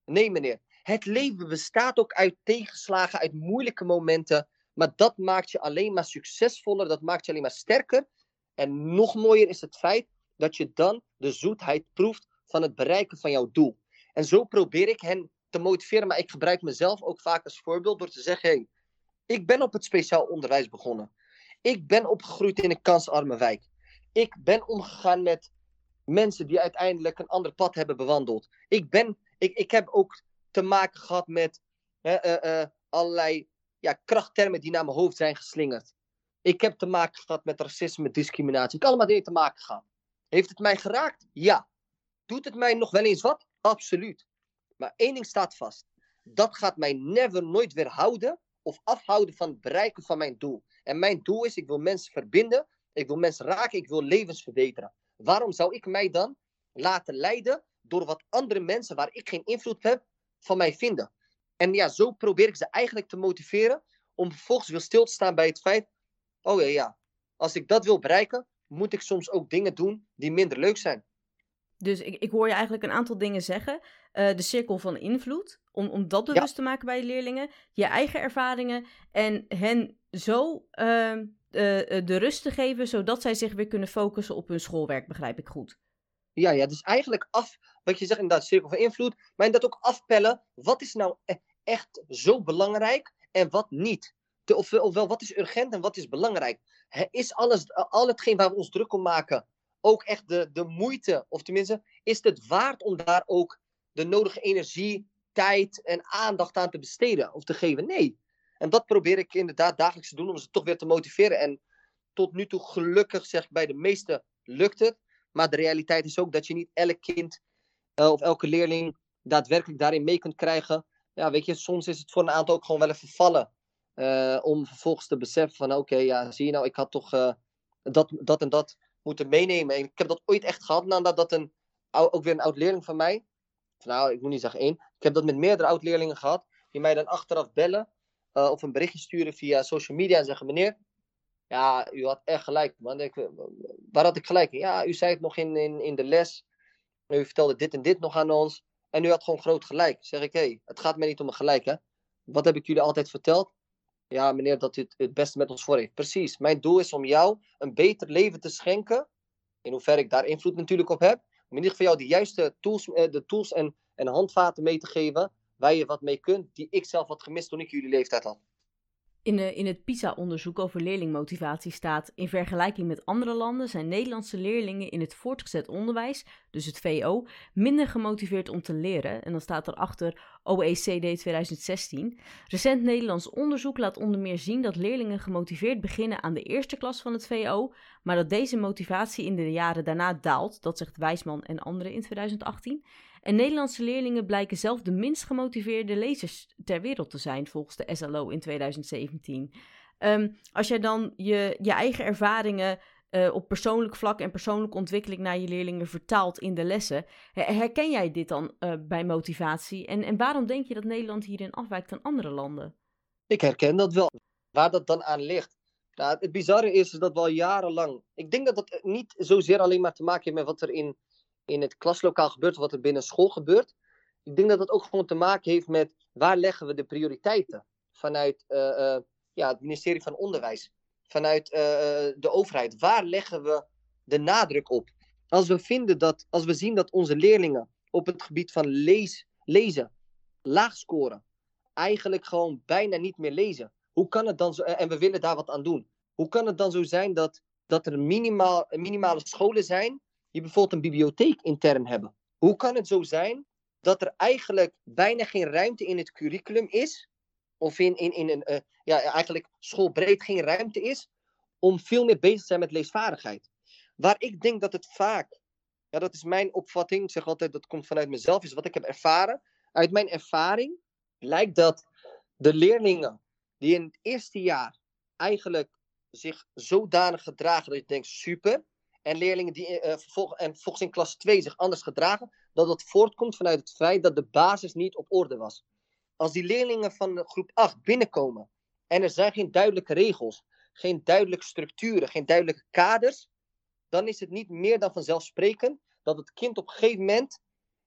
Nee, meneer. Het leven bestaat ook uit tegenslagen, uit moeilijke momenten. Maar dat maakt je alleen maar succesvoller, dat maakt je alleen maar sterker. En nog mooier is het feit dat je dan de zoetheid proeft van het bereiken van jouw doel. En zo probeer ik hen te motiveren, maar ik gebruik mezelf ook vaak als voorbeeld door te zeggen: hey, ik ben op het speciaal onderwijs begonnen. Ik ben opgegroeid in een kansarme wijk. Ik ben omgegaan met mensen die uiteindelijk een ander pad hebben bewandeld. Ik, ben, ik, ik heb ook te maken gehad met uh, allerlei ja, krachttermen die naar mijn hoofd zijn geslingerd. Ik heb te maken gehad met racisme, discriminatie. Ik heb allemaal dingen te maken gehad. Heeft het mij geraakt? Ja. Doet het mij nog wel eens wat? Absoluut. Maar één ding staat vast. Dat gaat mij never, nooit weerhouden of afhouden van het bereiken van mijn doel. En mijn doel is, ik wil mensen verbinden, ik wil mensen raken, ik wil levens verbeteren. Waarom zou ik mij dan laten leiden door wat andere mensen waar ik geen invloed heb, van mij vinden? En ja, zo probeer ik ze eigenlijk te motiveren om vervolgens weer stil te staan bij het feit, oh ja, ja, als ik dat wil bereiken, moet ik soms ook dingen doen die minder leuk zijn. Dus ik, ik hoor je eigenlijk een aantal dingen zeggen. Uh, de cirkel van invloed, om, om dat bewust te maken bij je leerlingen. Je eigen ervaringen en hen zo uh, uh, de rust te geven, zodat zij zich weer kunnen focussen op hun schoolwerk, begrijp ik goed. Ja, ja, dus eigenlijk af, wat je zegt inderdaad, cirkel van invloed, maar inderdaad ook afpellen, wat is nou e-, echt zo belangrijk en wat niet. Of, ofwel, wat is urgent en wat is belangrijk? is alles, al hetgeen waar we ons druk om maken, ook echt de, de moeite, of tenminste, is het waard om daar ook de nodige energie, tijd en aandacht aan te besteden of te geven? Nee. En dat probeer ik inderdaad dagelijks te doen om ze toch weer te motiveren. En tot nu toe, gelukkig zeg ik bij de meesten, lukt het. Maar de realiteit is ook dat je niet elk kind uh, of elke leerling daadwerkelijk daarin mee kunt krijgen. Ja, weet je, soms is het voor een aantal ook gewoon wel even vallen. Uh, om vervolgens te beseffen van oké, ja, zie je nou, ik had toch uh, dat, dat en dat moeten meenemen. En ik heb dat ooit echt gehad nadat dat een, ook weer een oud leerling van mij, nou, ik moet niet zeggen één, ik heb dat met meerdere oud leerlingen gehad, die mij dan achteraf bellen uh, of een berichtje sturen via social media en zeggen: Meneer, ja, u had echt gelijk, man. Ik, waar had ik gelijk Ja, u zei het nog in, in, in de les. U vertelde dit en dit nog aan ons. En u had gewoon groot gelijk. Zeg ik: Hé, hey, het gaat mij niet om een gelijk, hè? Wat heb ik jullie altijd verteld? Ja, meneer, dat u het, beste met ons voor heeft. Precies. Mijn doel is om jou een beter leven te schenken. In hoeverre ik daar invloed natuurlijk op heb. Om in ieder geval jou de juiste tools, eh, de tools en, en handvaten mee te geven waar je wat mee kunt, die ik zelf had gemist toen ik jullie leeftijd had. In, in het PISA-onderzoek over leerlingmotivatie staat: In vergelijking met andere landen zijn Nederlandse leerlingen in het voortgezet onderwijs, dus het VO, minder gemotiveerd om te leren. En dan staat erachter OECD 2016. Recent Nederlands onderzoek laat onder meer zien dat leerlingen gemotiveerd beginnen aan de eerste klas van het VO, maar dat deze motivatie in de jaren daarna daalt. Dat zegt Wijsman en anderen in 2018. En Nederlandse leerlingen blijken zelf de minst gemotiveerde lezers ter wereld te zijn, volgens de SLO in 2017. Ehm, als jij dan je, je eigen ervaringen uh, op persoonlijk vlak en persoonlijke ontwikkeling naar je leerlingen vertaalt in de lessen, herken jij dit dan uh, bij motivatie? En, en waarom denk je dat Nederland hierin afwijkt van andere landen? Ik herken dat wel. Waar dat dan aan ligt. Nou, het bizarre is dat we al jarenlang. Ik denk dat dat niet zozeer alleen maar te maken heeft met wat er in in het klaslokaal gebeurt wat er binnen school gebeurt. Ik denk dat dat ook gewoon te maken heeft met waar leggen we de prioriteiten vanuit uh, uh, ja, het ministerie van Onderwijs, vanuit uh, de overheid. Waar leggen we de nadruk op? Als we vinden dat, als we zien dat onze leerlingen op het gebied van lees, lezen laag scoren, eigenlijk gewoon bijna niet meer lezen. Hoe kan het dan zo, en we willen daar wat aan doen. Hoe kan het dan zo zijn dat, dat er minimaal, minimale scholen zijn die bijvoorbeeld een bibliotheek intern hebben. Hoe kan het zo zijn dat er eigenlijk bijna geen ruimte in het curriculum is, of in, in, in een, uh, ja, eigenlijk schoolbreed geen ruimte is, om veel meer bezig te zijn met leesvaardigheid. Waar ik denk dat het vaak, ja, dat is mijn opvatting, ik zeg altijd dat komt vanuit mezelf, is wat ik heb ervaren. Uit mijn ervaring blijkt dat de leerlingen die in het eerste jaar eigenlijk zich zodanig gedragen dat je denkt, super, en leerlingen die uh, en volgens in klas 2 zich anders gedragen, dat dat voortkomt vanuit het feit dat de basis niet op orde was. Als die leerlingen van groep 8 binnenkomen en er zijn geen duidelijke regels, geen duidelijke structuren, geen duidelijke kaders, dan is het niet meer dan vanzelfsprekend dat het kind op een gegeven moment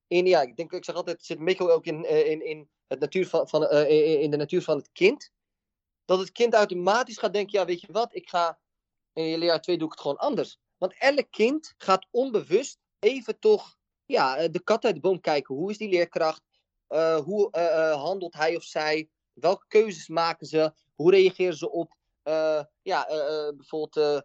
in, ja, ik denk, ik zeg altijd, zit meestal ook in, uh, in, in, het natuur van, van, uh, in de natuur van het kind, dat het kind automatisch gaat denken, ja, weet je wat, ik ga in leerjaar 2 doe ik het gewoon anders. Want elk kind gaat onbewust even toch ja, eh, de kat uit de boom kijken. Hoe is die leerkracht? Uh, hoe uh, handelt hij of zij? Welke keuzes maken ze? Hoe reageren ze op ja, bijvoorbeeld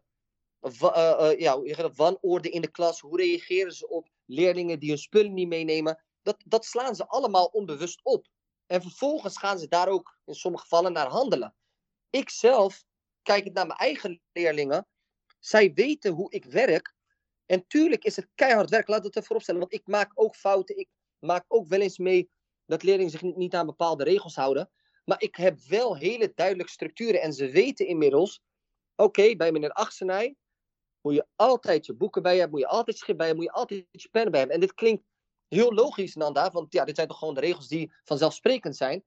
ja, wanorde in de klas? Hoe reageren ze op leerlingen die hun spullen niet meenemen? Dat, dat slaan ze allemaal onbewust op. En vervolgens gaan ze daar ook in sommige gevallen naar handelen. Ik zelf, kijk het naar mijn eigen leerlingen, zij weten hoe ik werk. En tuurlijk is het keihard werk, laat het ervoor opstellen. Want ik maak ook fouten. Ik maak ook wel eens mee dat leerlingen zich niet aan bepaalde regels houden. Maar ik heb wel hele duidelijke structuren. En ze weten inmiddels, oké, bij meneer Achsenij moet je altijd je boeken bij hebben, moet je altijd schip bij hebben, moet je altijd je pen bij hebben. En dit klinkt heel logisch, Nanda, want ja, dit zijn toch gewoon de regels die vanzelfsprekend zijn.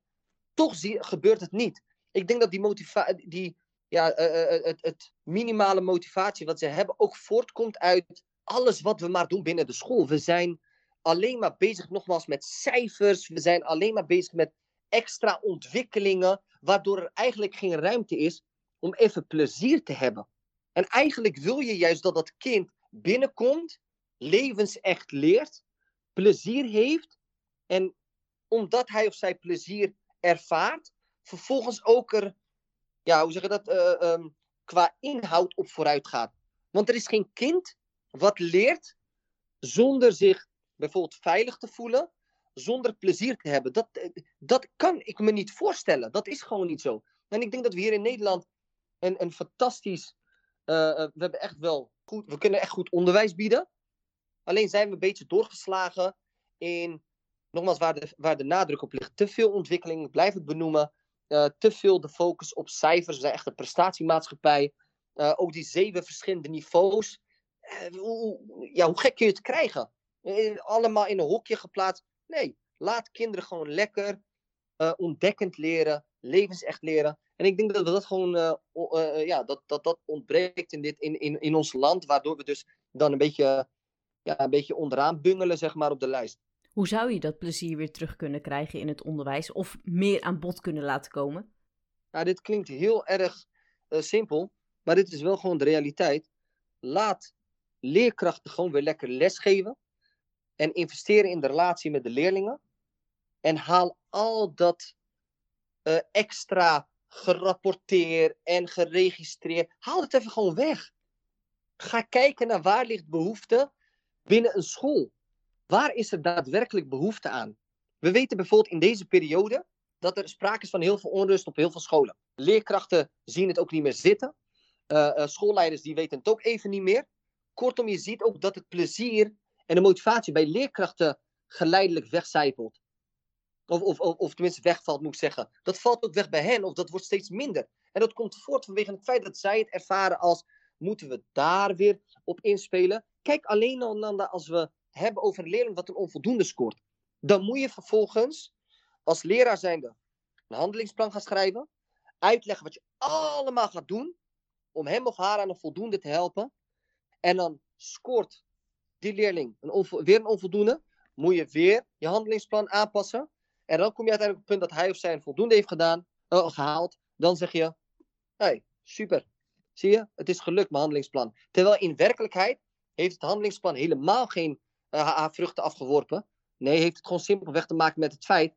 Toch gebeurt het niet. Ik denk dat die, motivatie, ja, eh, eh, eh, het, het minimale motivatie wat ze hebben ook voortkomt uit alles wat we maar doen binnen de school. We zijn alleen maar bezig, nogmaals, met cijfers. We zijn alleen maar bezig met extra ontwikkelingen, waardoor er eigenlijk geen ruimte is om even plezier te hebben. En eigenlijk wil je juist dat dat kind binnenkomt, levensecht leert, plezier heeft. En omdat hij of zij plezier ervaart, vervolgens ook er, ja, hoe zeg je dat, eh, ehm, qua inhoud op vooruit gaat. Want er is geen kind wat leert zonder zich bijvoorbeeld veilig te voelen, zonder plezier te hebben. Dat, eh, dat kan ik me niet voorstellen. Dat is gewoon niet zo. En ik denk dat we hier in Nederland een, een fantastisch, uh, we hebben echt wel goed, we kunnen echt goed onderwijs bieden. Alleen zijn we een beetje doorgeslagen in, nogmaals, waar de, waar de nadruk op ligt. Te veel ontwikkeling, ik blijf het benoemen. Uh, te veel de focus op cijfers. We zijn echt een prestatiemaatschappij. Uh, ook die zeven verschillende niveaus. Uh, hoe, ja, hoe gek kun je het krijgen? allemaal in een hokje geplaatst. Nee, laat kinderen gewoon lekker ontdekkend leren, levensecht leren. En ik denk dat dat gewoon, ja, dat, dat dat ontbreekt in, dit, in, in, in ons land, waardoor we dus dan een beetje ja, een beetje onderaan bungelen, zeg maar, op de lijst. Hoe zou je dat plezier weer terug kunnen krijgen in het onderwijs of meer aan bod kunnen laten komen? Nou, dit klinkt heel erg uh, simpel, maar dit is wel gewoon de realiteit. Laat leerkrachten gewoon weer lekker lesgeven en investeren in de relatie met de leerlingen. En haal al dat uh, extra gerapporteer en geregistreerd, haal het even gewoon weg. Ga kijken naar waar ligt behoefte binnen een school. Waar is er daadwerkelijk behoefte aan? We weten bijvoorbeeld in deze periode dat er sprake is van heel veel onrust op heel veel scholen. Leerkrachten zien het ook niet meer zitten. Uh, uh, schoolleiders die weten het ook even niet meer. Kortom, je ziet ook dat het plezier en de motivatie bij leerkrachten geleidelijk wegcijpelt. Of, of, of, of, tenminste wegvalt, moet ik zeggen. Dat valt ook weg bij hen, of dat wordt steeds minder. En dat komt voort vanwege het feit dat zij het ervaren als: moeten we daar weer op inspelen? Kijk alleen al, Nanda, als we hebben over een leerling wat een onvoldoende scoort. Dan moet je vervolgens als leraar zijnde een handelingsplan gaan schrijven. Uitleggen wat je allemaal gaat doen om hem of haar aan een voldoende te helpen. En dan scoort die leerling een weer een onvoldoende. Moet je weer je handelingsplan aanpassen. En dan kom je uiteindelijk op het punt dat hij of zij een voldoende heeft gedaan, uh, gehaald. Dan zeg je, hey, super. Zie je, het is gelukt, mijn handelingsplan. Terwijl in werkelijkheid heeft het handelingsplan helemaal geen uh, vruchten afgeworpen. Nee, heeft het gewoon simpelweg te maken met het feit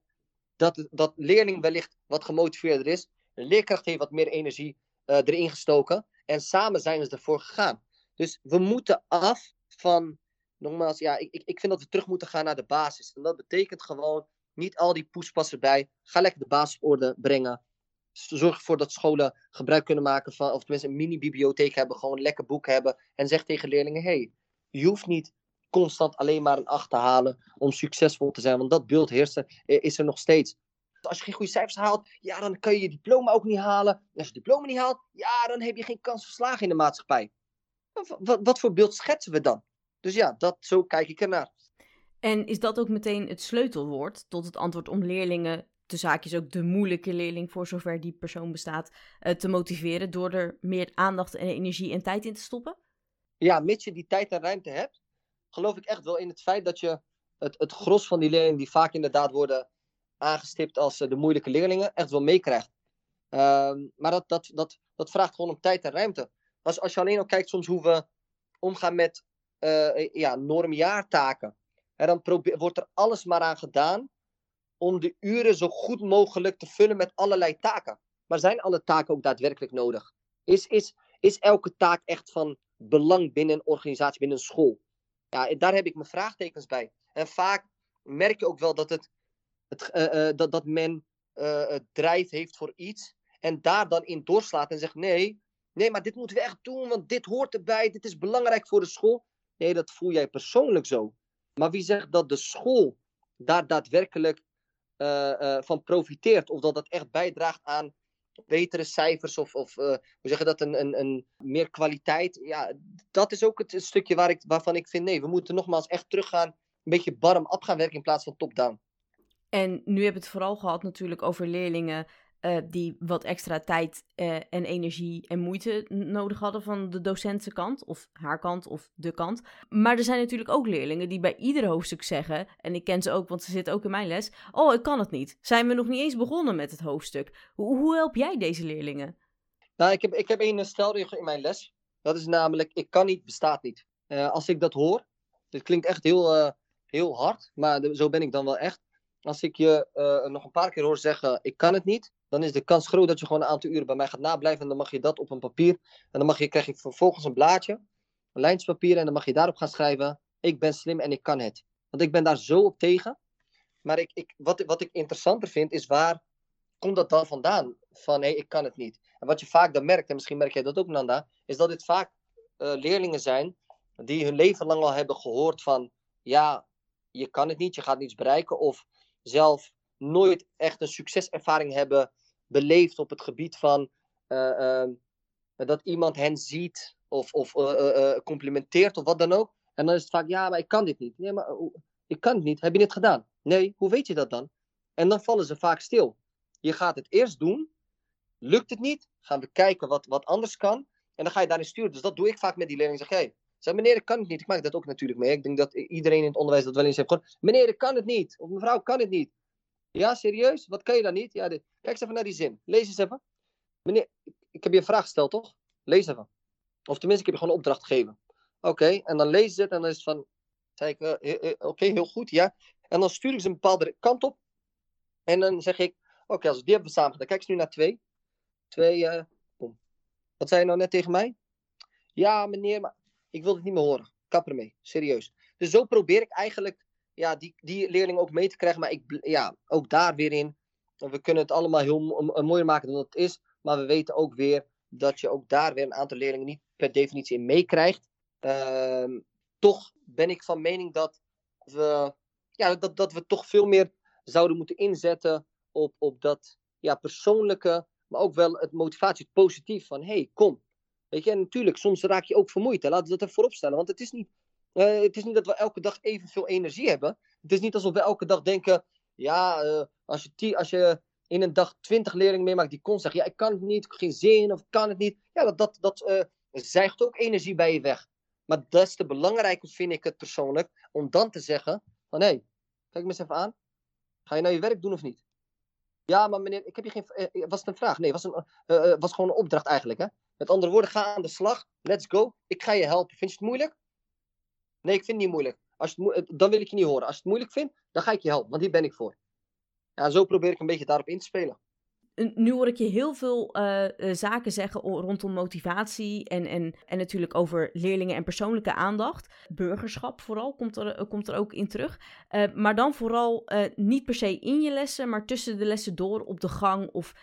dat, dat leerling wellicht wat gemotiveerder is. De leerkracht heeft wat meer energie uh, erin gestoken. En samen zijn ze ervoor gegaan. Dus we moeten af van, nogmaals, ja, ik, ik, vind dat we terug moeten gaan naar de basis. En dat betekent gewoon niet al die poespas erbij. Ga lekker de basis brengen. Zorg ervoor dat scholen gebruik kunnen maken van, of tenminste een mini-bibliotheek hebben, gewoon een lekker boek hebben. En zeg tegen leerlingen: hey, je hoeft niet constant alleen maar een 8 te halen om succesvol te zijn, want dat beeld heersen is er nog steeds. Als je geen goede cijfers haalt, ja, dan kan je je diploma ook niet halen. En als je diploma niet haalt, ja, dan heb je geen kans van slagen in de maatschappij. Wat, wat voor beeld schetsen we dan? Dus ja, dat, zo kijk ik ernaar. En is dat ook meteen het sleutelwoord tot het antwoord om leerlingen de zaakjes ook de moeilijke leerling, voor zover die persoon bestaat, uh, te motiveren door er meer aandacht en energie en tijd in te stoppen? Ja, mits je die tijd en ruimte hebt, geloof ik echt wel in het feit dat je het, het gros van die leerlingen, die vaak inderdaad worden aangestipt als uh, de moeilijke leerlingen, echt wel meekrijgt. Uh, maar dat, dat, dat, dat vraagt gewoon om tijd en ruimte. Als, als je alleen al kijkt soms hoe we omgaan met uh, ja, normjaartaken. En dan wordt er alles maar aan gedaan om de uren zo goed mogelijk te vullen met allerlei taken. Maar zijn alle taken ook daadwerkelijk nodig? Is, is, is elke taak echt van belang binnen een organisatie, binnen een school? Ja, daar heb ik mijn vraagtekens bij. En vaak merk je ook wel dat, het, het, uh, uh, dat, dat men uh, drijf heeft voor iets en daar dan in doorslaat en zegt: nee, nee, maar dit moeten we echt doen, want dit hoort erbij, dit is belangrijk voor de school. Nee, dat voel jij persoonlijk zo. Maar wie zegt dat de school daar daadwerkelijk van profiteert. Of dat dat echt bijdraagt aan betere cijfers of, of uh, hoe zeg je dat, een, een, een meer kwaliteit. Ja, dat is ook het, stukje waar ik, waarvan ik vind, nee, we moeten nogmaals echt teruggaan, een beetje bottom-up gaan werken in plaats van top-down. En nu hebben we het vooral gehad natuurlijk over leerlingen uh, die wat extra tijd uh, en energie en moeite nodig hadden van de docentenkant, of haar kant, of de kant. Maar er zijn natuurlijk ook leerlingen die bij ieder hoofdstuk zeggen, en ik ken ze ook, want ze zitten ook in mijn les, oh, ik kan het niet. Zijn we nog niet eens begonnen met het hoofdstuk? Hoe, hoe help jij deze leerlingen? Nou, ik heb, ik heb één stelregel in mijn les. Dat is namelijk, ik kan niet, bestaat niet. Als ik dat hoor, dit klinkt echt heel, heel hard, maar zo ben ik dan wel echt. Als ik je eh, nog een paar keer hoor zeggen, ik kan het niet, dan is de kans groot dat je gewoon een aantal uren bij mij gaat nablijven. En dan mag je dat op een papier. En dan mag je, krijg je vervolgens een blaadje, een lijntjespapier. En dan mag je daarop gaan schrijven, ik ben slim en ik kan het. Want ik ben daar zo op tegen. Maar ik, ik, wat, wat ik interessanter vind, is waar komt dat dan vandaan? Van, hé, ik kan het niet. En wat je vaak dan merkt, en misschien merk jij dat ook, Nanda, is dat dit vaak uh, leerlingen zijn die hun leven lang al hebben gehoord van, ja, je kan het niet, je gaat niets bereiken. Of zelf nooit echt een succeservaring hebben beleefd op het gebied van uh, uh, dat iemand hen ziet of, of uh, complimenteert of wat dan ook. En dan is het vaak, ja, maar ik kan dit niet. Nee, maar ik kan het niet. Heb je het gedaan? Nee, hoe weet je dat dan? En dan vallen ze vaak stil. Je gaat het eerst doen. Lukt het niet? Gaan we kijken wat, wat anders kan. En dan ga je daarin sturen. Dus dat doe ik vaak met die leerlingen. Zeg, hey, zeg meneer, ik kan het niet. Ik maak dat ook natuurlijk mee. Ik denk dat iedereen in het onderwijs dat wel eens heeft gehoord. Meneer, ik kan het niet. Of mevrouw, kan het niet. Ja, serieus? Wat kan je dan niet? Ja, Kijk eens even naar die zin. Lees eens even. Meneer, ik heb je een vraag gesteld, toch? Lees even. Of tenminste, ik heb je gewoon een opdracht gegeven. Oké, en dan lees je het en dan is het van... Ik, uh, oké, heel goed, ja. En dan stuur ik ze een bepaalde kant op. En dan zeg ik, oké, als we die hebben samen gedaan, kijk eens nu naar twee. Twee, boom. Wat zei je nou net tegen mij? Ja, meneer, maar ik wil het niet meer horen. Kap ermee, serieus. Dus zo probeer ik eigenlijk ja, die, die leerlingen ook mee te krijgen. Maar ik, ja, ook daar weer in. We kunnen het allemaal heel mooier maken dan het is. Maar we weten ook weer dat je ook daar weer een aantal leerlingen niet per definitie in meekrijgt. Uh, toch ben ik van mening dat we, ja, dat, dat we toch veel meer zouden moeten inzetten op, op dat ja, persoonlijke, maar ook wel het motivatie, positief van hey, kom. Weet je, en natuurlijk, soms raak je ook vermoeid. Laten we dat er voorop stellen. Want het is niet uh, het is niet dat we elke dag evenveel energie hebben. Het is niet alsof we elke dag denken: ja, uh, als, je als je in een dag twintig leerlingen meemaakt die constant zeggen: ja, ik kan het niet, ik heb geen zin of kan het niet. Ja, dat, dat, dat uh, zuigt ook energie bij je weg. Maar des te belangrijker vind ik het persoonlijk om dan te zeggen: van hé, hey, kijk me eens even aan. Ga je nou je werk doen of niet? Ja, maar meneer, ik heb je geen. was het een vraag? Nee, was, een, was gewoon een opdracht eigenlijk. Hè? Met andere woorden, ga aan de slag. Let's go. Ik ga je helpen. Vind je het moeilijk? Nee, ik vind het niet moeilijk. Als het dan wil ik je niet horen. Als je het moeilijk vindt, dan ga ik je helpen, want hier ben ik voor. Ja, zo probeer ik een beetje daarop in te spelen. Nu hoor ik je heel veel uh, zaken zeggen rondom motivatie en, en, en natuurlijk over leerlingen en persoonlijke aandacht. Burgerschap vooral komt er, komt er ook in terug. maar dan vooral niet per se in je lessen, maar tussen de lessen door op de gang of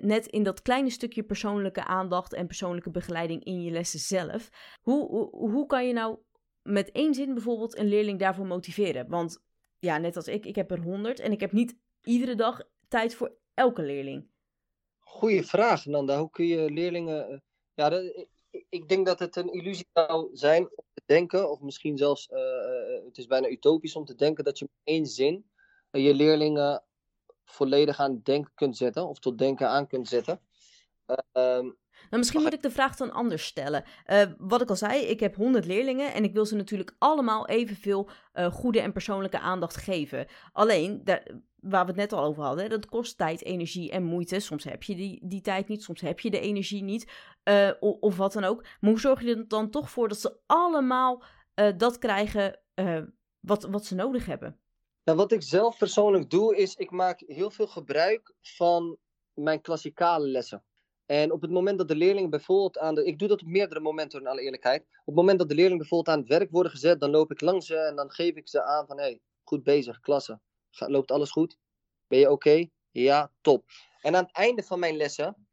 net in dat kleine stukje persoonlijke aandacht en persoonlijke begeleiding in je lessen zelf. Hoe, hoe, hoe kan je nou met één zin bijvoorbeeld een leerling daarvoor motiveren? Want ja, net als ik, ik heb er honderd en ik heb niet iedere dag tijd voor elke leerling. Goeie vraag, Nanda. Hoe kun je leerlingen. Eh, ja, ik denk dat het een illusie zou zijn om te denken, of misschien zelfs, het is bijna utopisch om te denken dat je met één zin je leerlingen volledig aan denken kunt zetten, of tot denken aan kunt zetten. Uh, nou, misschien moet ik de vraag dan anders stellen. Uh, wat ik al zei, ik heb 100 leerlingen en ik wil ze natuurlijk allemaal evenveel uh, goede en persoonlijke aandacht geven. Alleen, daar, waar we het net al over hadden, dat kost tijd, energie en moeite. Soms heb je die, die tijd niet, soms heb je de energie niet, uh, of, of, wat dan ook. Maar hoe zorg je er dan toch voor dat ze allemaal dat krijgen wat, wat ze nodig hebben? Nou, wat ik zelf persoonlijk doe, is ik maak heel veel gebruik van mijn klassikale lessen. En op het moment dat de leerlingen bijvoorbeeld aan de. Ik doe dat op meerdere momenten, in alle eerlijkheid. Op het moment dat de leerlingen bijvoorbeeld aan het werk worden gezet, dan loop ik langs ze en dan geef ik ze aan van: hé, hey, goed bezig, klasse. loopt alles goed? Ben je oké? Ja, top. En aan het einde van mijn lessen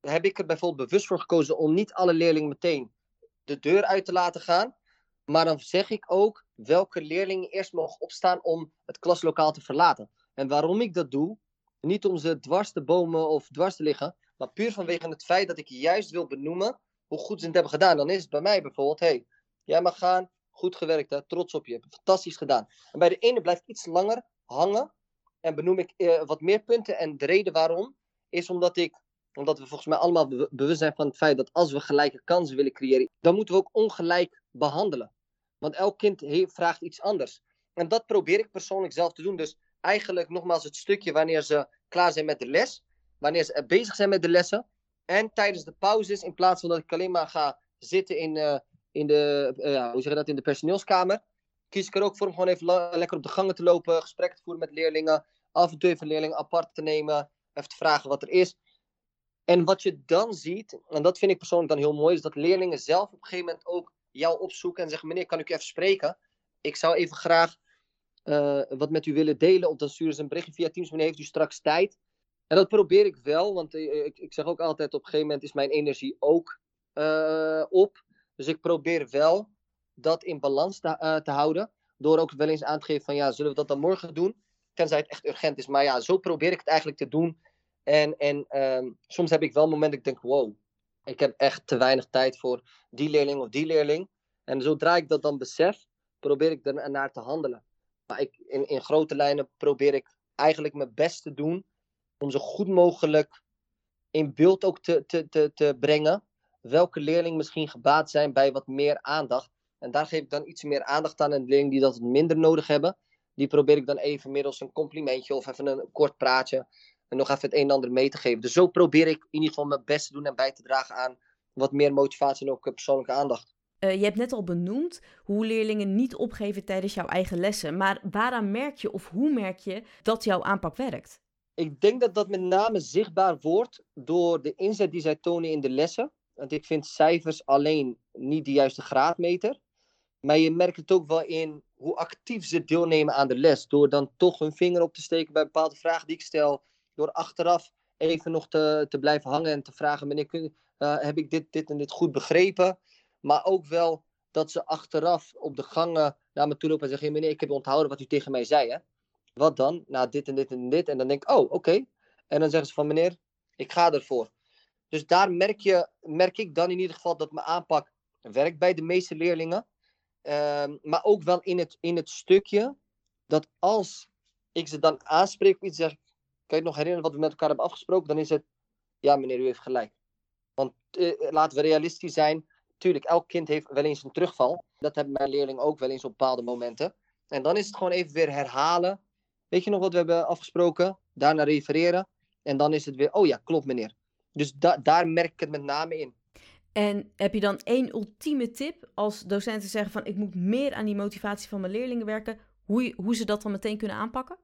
heb ik er bijvoorbeeld bewust voor gekozen om niet alle leerlingen meteen de deur uit te laten gaan. Maar dan zeg ik ook welke leerlingen eerst mogen opstaan om het klaslokaal te verlaten. En waarom ik dat doe, niet om ze dwars te bomen of dwars te liggen, maar puur vanwege het feit dat ik juist wil benoemen hoe goed ze het hebben gedaan. Dan is het bij mij bijvoorbeeld, hey, jij mag gaan, goed gewerkt, hè? trots op je, fantastisch gedaan. En bij de ene blijf ik iets langer hangen en benoem ik eh, wat meer punten. En de reden waarom is omdat ik omdat we volgens mij allemaal bewust zijn van het feit dat als we gelijke kansen willen creëren, dan moeten we ook ongelijk behandelen. Want elk kind vraagt iets anders. En dat probeer ik persoonlijk zelf te doen. Dus eigenlijk nogmaals het stukje wanneer ze klaar zijn met de les, wanneer ze bezig zijn met de lessen. En tijdens de pauzes, in plaats van dat ik alleen maar ga zitten in, uh, in, de, uh, hoe zeg je dat, in de personeelskamer, kies ik er ook voor om gewoon even lekker op de gangen te lopen, gesprekken te voeren met leerlingen, af en toe even een leerling apart te nemen, even te vragen wat er is. En wat je dan ziet, en dat vind ik persoonlijk dan heel mooi, is dat leerlingen zelf op een gegeven moment ook jou opzoeken en zeggen: Meneer, kan ik u even spreken? Ik zou even graag uh, wat met u willen delen. Of dan sturen ze een berichtje via Teams: Meneer, heeft u straks tijd? En dat probeer ik wel, want eh, ik, ik zeg ook altijd: op een gegeven moment is mijn energie ook op. Dus ik probeer wel dat in balans te, te houden. Door ook wel eens aan te geven: van ja, zullen we dat dan morgen doen? Tenzij het echt urgent is. Maar ja, zo probeer ik het eigenlijk te doen. En, en um, soms heb ik wel momenten dat ik denk, wow, ik heb echt te weinig tijd voor die leerling of die leerling. En zodra ik dat dan besef, probeer ik er naar te handelen. Maar ik, in, in grote lijnen probeer ik eigenlijk mijn best te doen om zo goed mogelijk in beeld ook te, te, te, te brengen welke leerling misschien gebaat zijn bij wat meer aandacht. En daar geef ik dan iets meer aandacht aan. En de leerlingen die dat minder nodig hebben, die probeer ik dan even middels een complimentje of even een kort praatje en nog even het een en ander mee te geven. Dus zo probeer ik in ieder geval mijn best te doen en bij te dragen aan wat meer motivatie en ook persoonlijke aandacht. Uh, je hebt net al benoemd hoe leerlingen niet opgeven tijdens jouw eigen lessen. Maar waaraan merk je of hoe merk je dat jouw aanpak werkt? Ik denk dat dat met name zichtbaar wordt door de inzet die zij tonen in de lessen. Want ik vind cijfers alleen niet de juiste graadmeter. Maar je merkt het ook wel in hoe actief ze deelnemen aan de les. Door dan toch hun vinger op te steken bij bepaalde vragen die ik stel door achteraf even nog te, te blijven hangen en te vragen: meneer, kun, uh, heb ik dit, dit en dit goed begrepen? Maar ook wel dat ze achteraf op de gangen naar me toe lopen en zeggen: meneer, ik heb onthouden wat u tegen mij zei. Hè? Wat dan? Nou, dit en dit en dit. En dan denk ik: oh, oké. En dan zeggen ze van meneer, ik ga ervoor. Dus daar merk, je, merk ik dan in ieder geval dat mijn aanpak werkt bij de meeste leerlingen. Uh, maar ook wel in het, in het stukje dat als ik ze dan aanspreek iets, zeg kan je nog herinneren wat we met elkaar hebben afgesproken? Dan is het, ja meneer, u heeft gelijk. Want uh, laten we realistisch zijn. Tuurlijk, elk kind heeft wel eens een terugval. Dat hebben mijn leerlingen ook wel eens op bepaalde momenten. En dan is het gewoon even weer herhalen. Weet je nog wat we hebben afgesproken? Daarna refereren. En dan is het weer, oh ja, klopt meneer. Dus da daar merk ik het met name in. En heb je dan één ultieme tip als docenten zeggen van ik moet meer aan die motivatie van mijn leerlingen werken, hoe, hoe ze dat dan meteen kunnen aanpakken?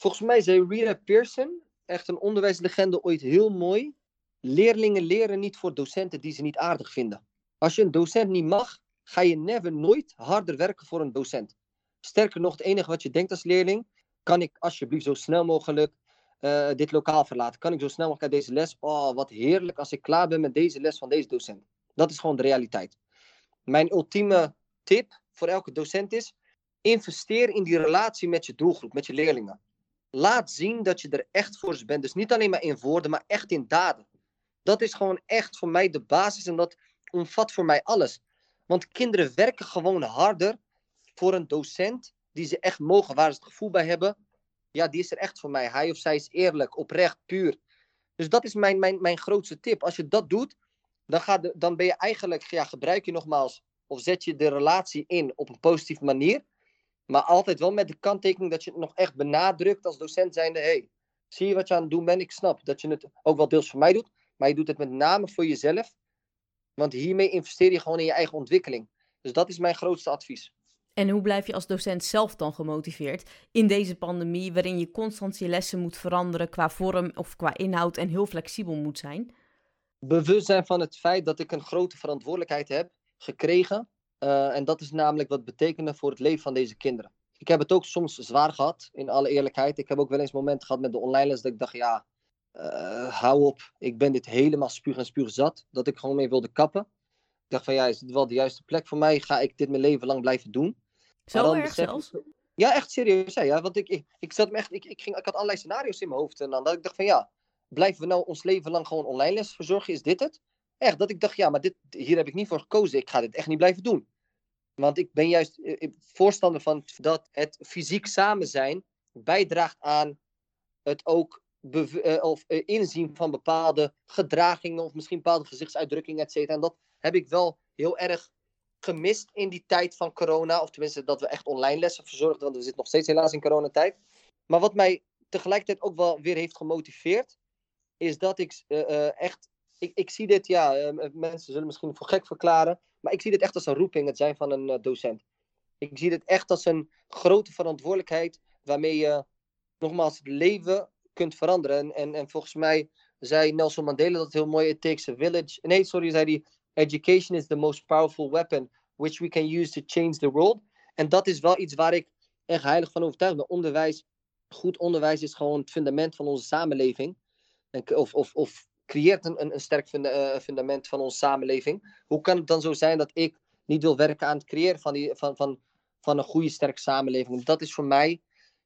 Volgens mij zei Rita Pearson, echt een onderwijslegende, ooit heel mooi. Leerlingen leren niet voor docenten die ze niet aardig vinden. Als je een docent niet mag, ga je never nooit harder werken voor een docent. Sterker nog, het enige wat je denkt als leerling, kan ik alsjeblieft zo snel mogelijk uh, dit lokaal verlaten? Kan ik zo snel mogelijk uit deze les? Oh, wat heerlijk als ik klaar ben met deze les van deze docent. Dat is gewoon de realiteit. Mijn ultieme tip voor elke docent is: investeer in die relatie met je doelgroep, met je leerlingen laat zien dat je er echt voor bent. Dus niet alleen maar in woorden, maar echt in daden. Dat is gewoon echt voor mij de basis en dat omvat voor mij alles. Want kinderen werken gewoon harder voor een docent die ze echt mogen, waar ze het gevoel bij hebben. Ja, die is er echt voor mij. Hij of zij is eerlijk, oprecht, puur. Dus dat is mijn, mijn, mijn grootste tip. Als je dat doet, dan, gaat dan ben je eigenlijk, ja, gebruik je nogmaals, of zet je de relatie in op een positieve manier. Maar altijd wel met de kanttekening dat je het nog echt benadrukt als docent zijnde. hey, zie je wat je aan het doen bent? Ik snap dat je het ook wel deels voor mij doet. Maar je doet het met name voor jezelf. Want hiermee investeer je gewoon in je eigen ontwikkeling. Dus dat is mijn grootste advies. En hoe blijf je als docent zelf dan gemotiveerd in deze pandemie, waarin je constant je lessen moet veranderen qua vorm of qua inhoud en heel flexibel moet zijn? Bewust zijn van het feit dat ik een grote verantwoordelijkheid heb gekregen uh, en dat is namelijk wat betekende voor het leven van deze kinderen. Ik heb het ook soms zwaar gehad, in alle eerlijkheid. Ik heb ook wel eens momenten gehad met de online les dat ik dacht, ja, uh, hou op. Ik ben dit helemaal spuug en spuug zat. Dat ik gewoon mee wilde kappen. Ik dacht van, ja, is dit wel de juiste plek voor mij? Ga ik dit mijn leven lang blijven doen? Zo erg zelfs? Ja, echt serieus. Ja, want ik, ik, ik, zat me echt, ik, ik, ging, ik had allerlei scenario's in mijn hoofd. En dan dat ik dacht van, ja, blijven we nou ons leven lang gewoon online les verzorgen? Is dit het? Echt, dat ik dacht, ja, maar dit, hier heb ik niet voor gekozen. Ik ga dit echt niet blijven doen. Want ik ben juist eh, voorstander van dat het fysiek samen zijn bijdraagt aan het ook uh, of, inzien van bepaalde gedragingen of misschien bepaalde gezichtsuitdrukkingen, et cetera. En dat heb ik wel heel erg gemist in die tijd van corona. Of tenminste, dat we echt online lessen verzorgden, want we zitten nog steeds helaas in coronatijd. Maar wat mij tegelijkertijd ook wel weer heeft gemotiveerd, is dat ik echt ik, ik zie dit, ja, uh, mensen zullen misschien voor gek verklaren, maar ik zie dit echt als een roeping, het zijn van een uh, docent. Ik zie dit echt als een grote verantwoordelijkheid waarmee je nogmaals, het leven kunt veranderen. En, en, en volgens mij zei Nelson Mandela dat heel mooi. It takes a village. Nee, sorry, zei hij. Education is the most powerful weapon which we can use to change the world. En dat is wel iets waar ik echt heilig van overtuigd ben. Onderwijs, goed onderwijs is gewoon het fundament van onze samenleving. En, of, of, of creëert een, een, sterk funda fundament van onze samenleving. Hoe kan het dan zo zijn dat ik niet wil werken aan het creëren van, die, van, van, van een goede, sterke samenleving? Dat is voor mij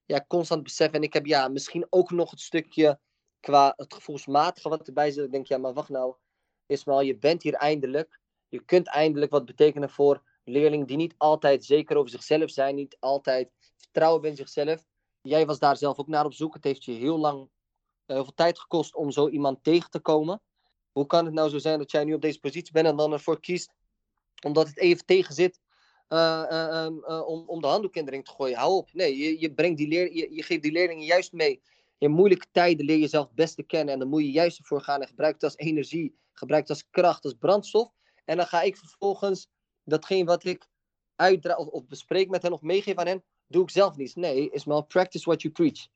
ja, constant beseffen. En ik heb ja, misschien ook nog het stukje qua het gevoelsmatige wat erbij zit. Ik denk, ja, maar wacht nou, Ismael, je bent hier eindelijk. Je kunt eindelijk wat betekenen voor leerlingen die niet altijd zeker over zichzelf zijn, niet altijd vertrouwen in zichzelf. Jij was daar zelf ook naar op zoek. Het heeft je heel lang, veel tijd gekost om zo iemand tegen te komen. Hoe kan het nou zo zijn dat jij nu op deze positie bent en dan ervoor kiest, omdat het even tegen zit, uh, uh, om, om de handdoek in de ring te gooien? Hou op. Nee, je, je, brengt die leer, je, je geeft die leerlingen juist mee. In moeilijke tijden leer je jezelf het beste kennen en dan moet je juist ervoor gaan en gebruik het als energie, gebruik het als kracht, als brandstof. En dan ga ik vervolgens datgene wat ik uitdraag of, of bespreek met hen of meegeef aan hen, doe ik zelf niet. Nee, is maar practice what you preach.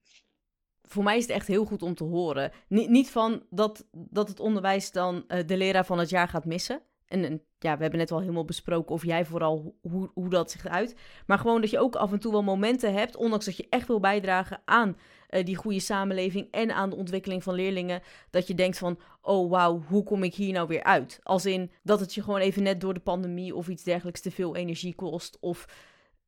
Voor mij is het echt heel goed om te horen. Niet, niet van dat, dat het onderwijs dan uh, de leraar van het jaar gaat missen. En, en, ja, we hebben net al helemaal besproken of jij vooral hoe, hoe dat zich uit. Maar gewoon dat je ook af en toe wel momenten hebt, ondanks dat je echt wil bijdragen aan uh, die goede samenleving en aan de ontwikkeling van leerlingen, dat je denkt van, oh wauw, hoe kom ik hier nou weer uit? Als in dat het je gewoon even net door de pandemie of iets dergelijks te veel energie kost, of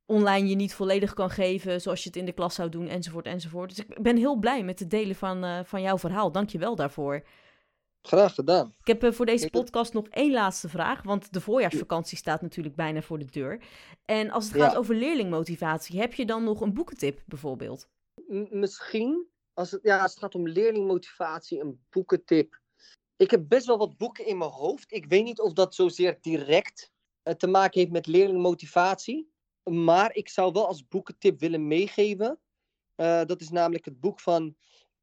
online je niet volledig kan geven zoals je het in de klas zou doen, enzovoort, enzovoort. Dus ik ben heel blij met het delen van, uh, van jouw verhaal. Dank je wel daarvoor. Graag gedaan. Ik heb uh, voor deze podcast nog één laatste vraag, want de voorjaarsvakantie staat natuurlijk bijna voor de deur. En als het gaat ja. over leerlingmotivatie, heb je dan nog een boekentip bijvoorbeeld? M misschien, als het, ja, als het gaat om leerlingmotivatie, een boekentip. Ik heb best wel wat boeken in mijn hoofd. Ik weet niet of dat zozeer direct uh, te maken heeft met leerlingmotivatie. Maar ik zou wel als boekentip willen meegeven. Uh, dat is namelijk het boek van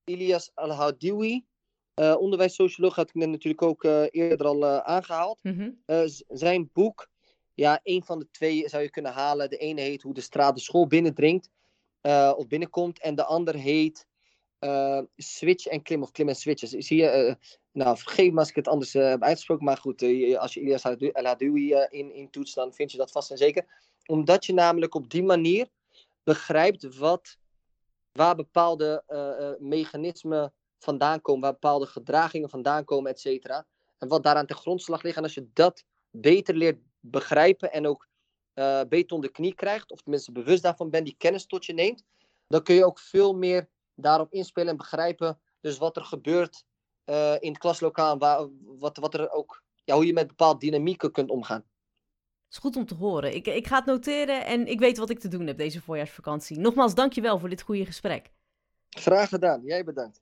Ilias Al-Hadiwi. Uh, onderwijssocioloog had ik net natuurlijk ook uh, eerder al aangehaald. Mm -hmm. zijn boek, ja, een van de twee zou je kunnen halen. De ene heet Hoe de straat de school binnendringt of binnenkomt. En de ander heet Switch en Klim of Klim en Switches. Zie je, nou vergeet me als ik het anders heb uitgesproken. Maar goed, als je Ilias El-Hadoui in, in toetst, dan vind je dat vast en zeker. Omdat je namelijk op die manier begrijpt wat, waar bepaalde mechanismen vandaan komen, waar bepaalde gedragingen vandaan komen, et cetera. En wat daaraan ten grondslag ligt. En als je dat beter leert begrijpen en ook uh, beter onder de knie krijgt, of tenminste bewust daarvan bent, die kennis tot je neemt, dan kun je ook veel meer daarop inspelen en begrijpen. Dus wat er gebeurt in het klaslokaal, waar, wat, wat er ook, ja, hoe je met bepaalde dynamieken kunt omgaan. Is goed om te horen. Ik, ik ga het noteren en ik weet wat ik te doen heb deze voorjaarsvakantie. Nogmaals, dankjewel voor dit goede gesprek. Graag gedaan. Jij bedankt.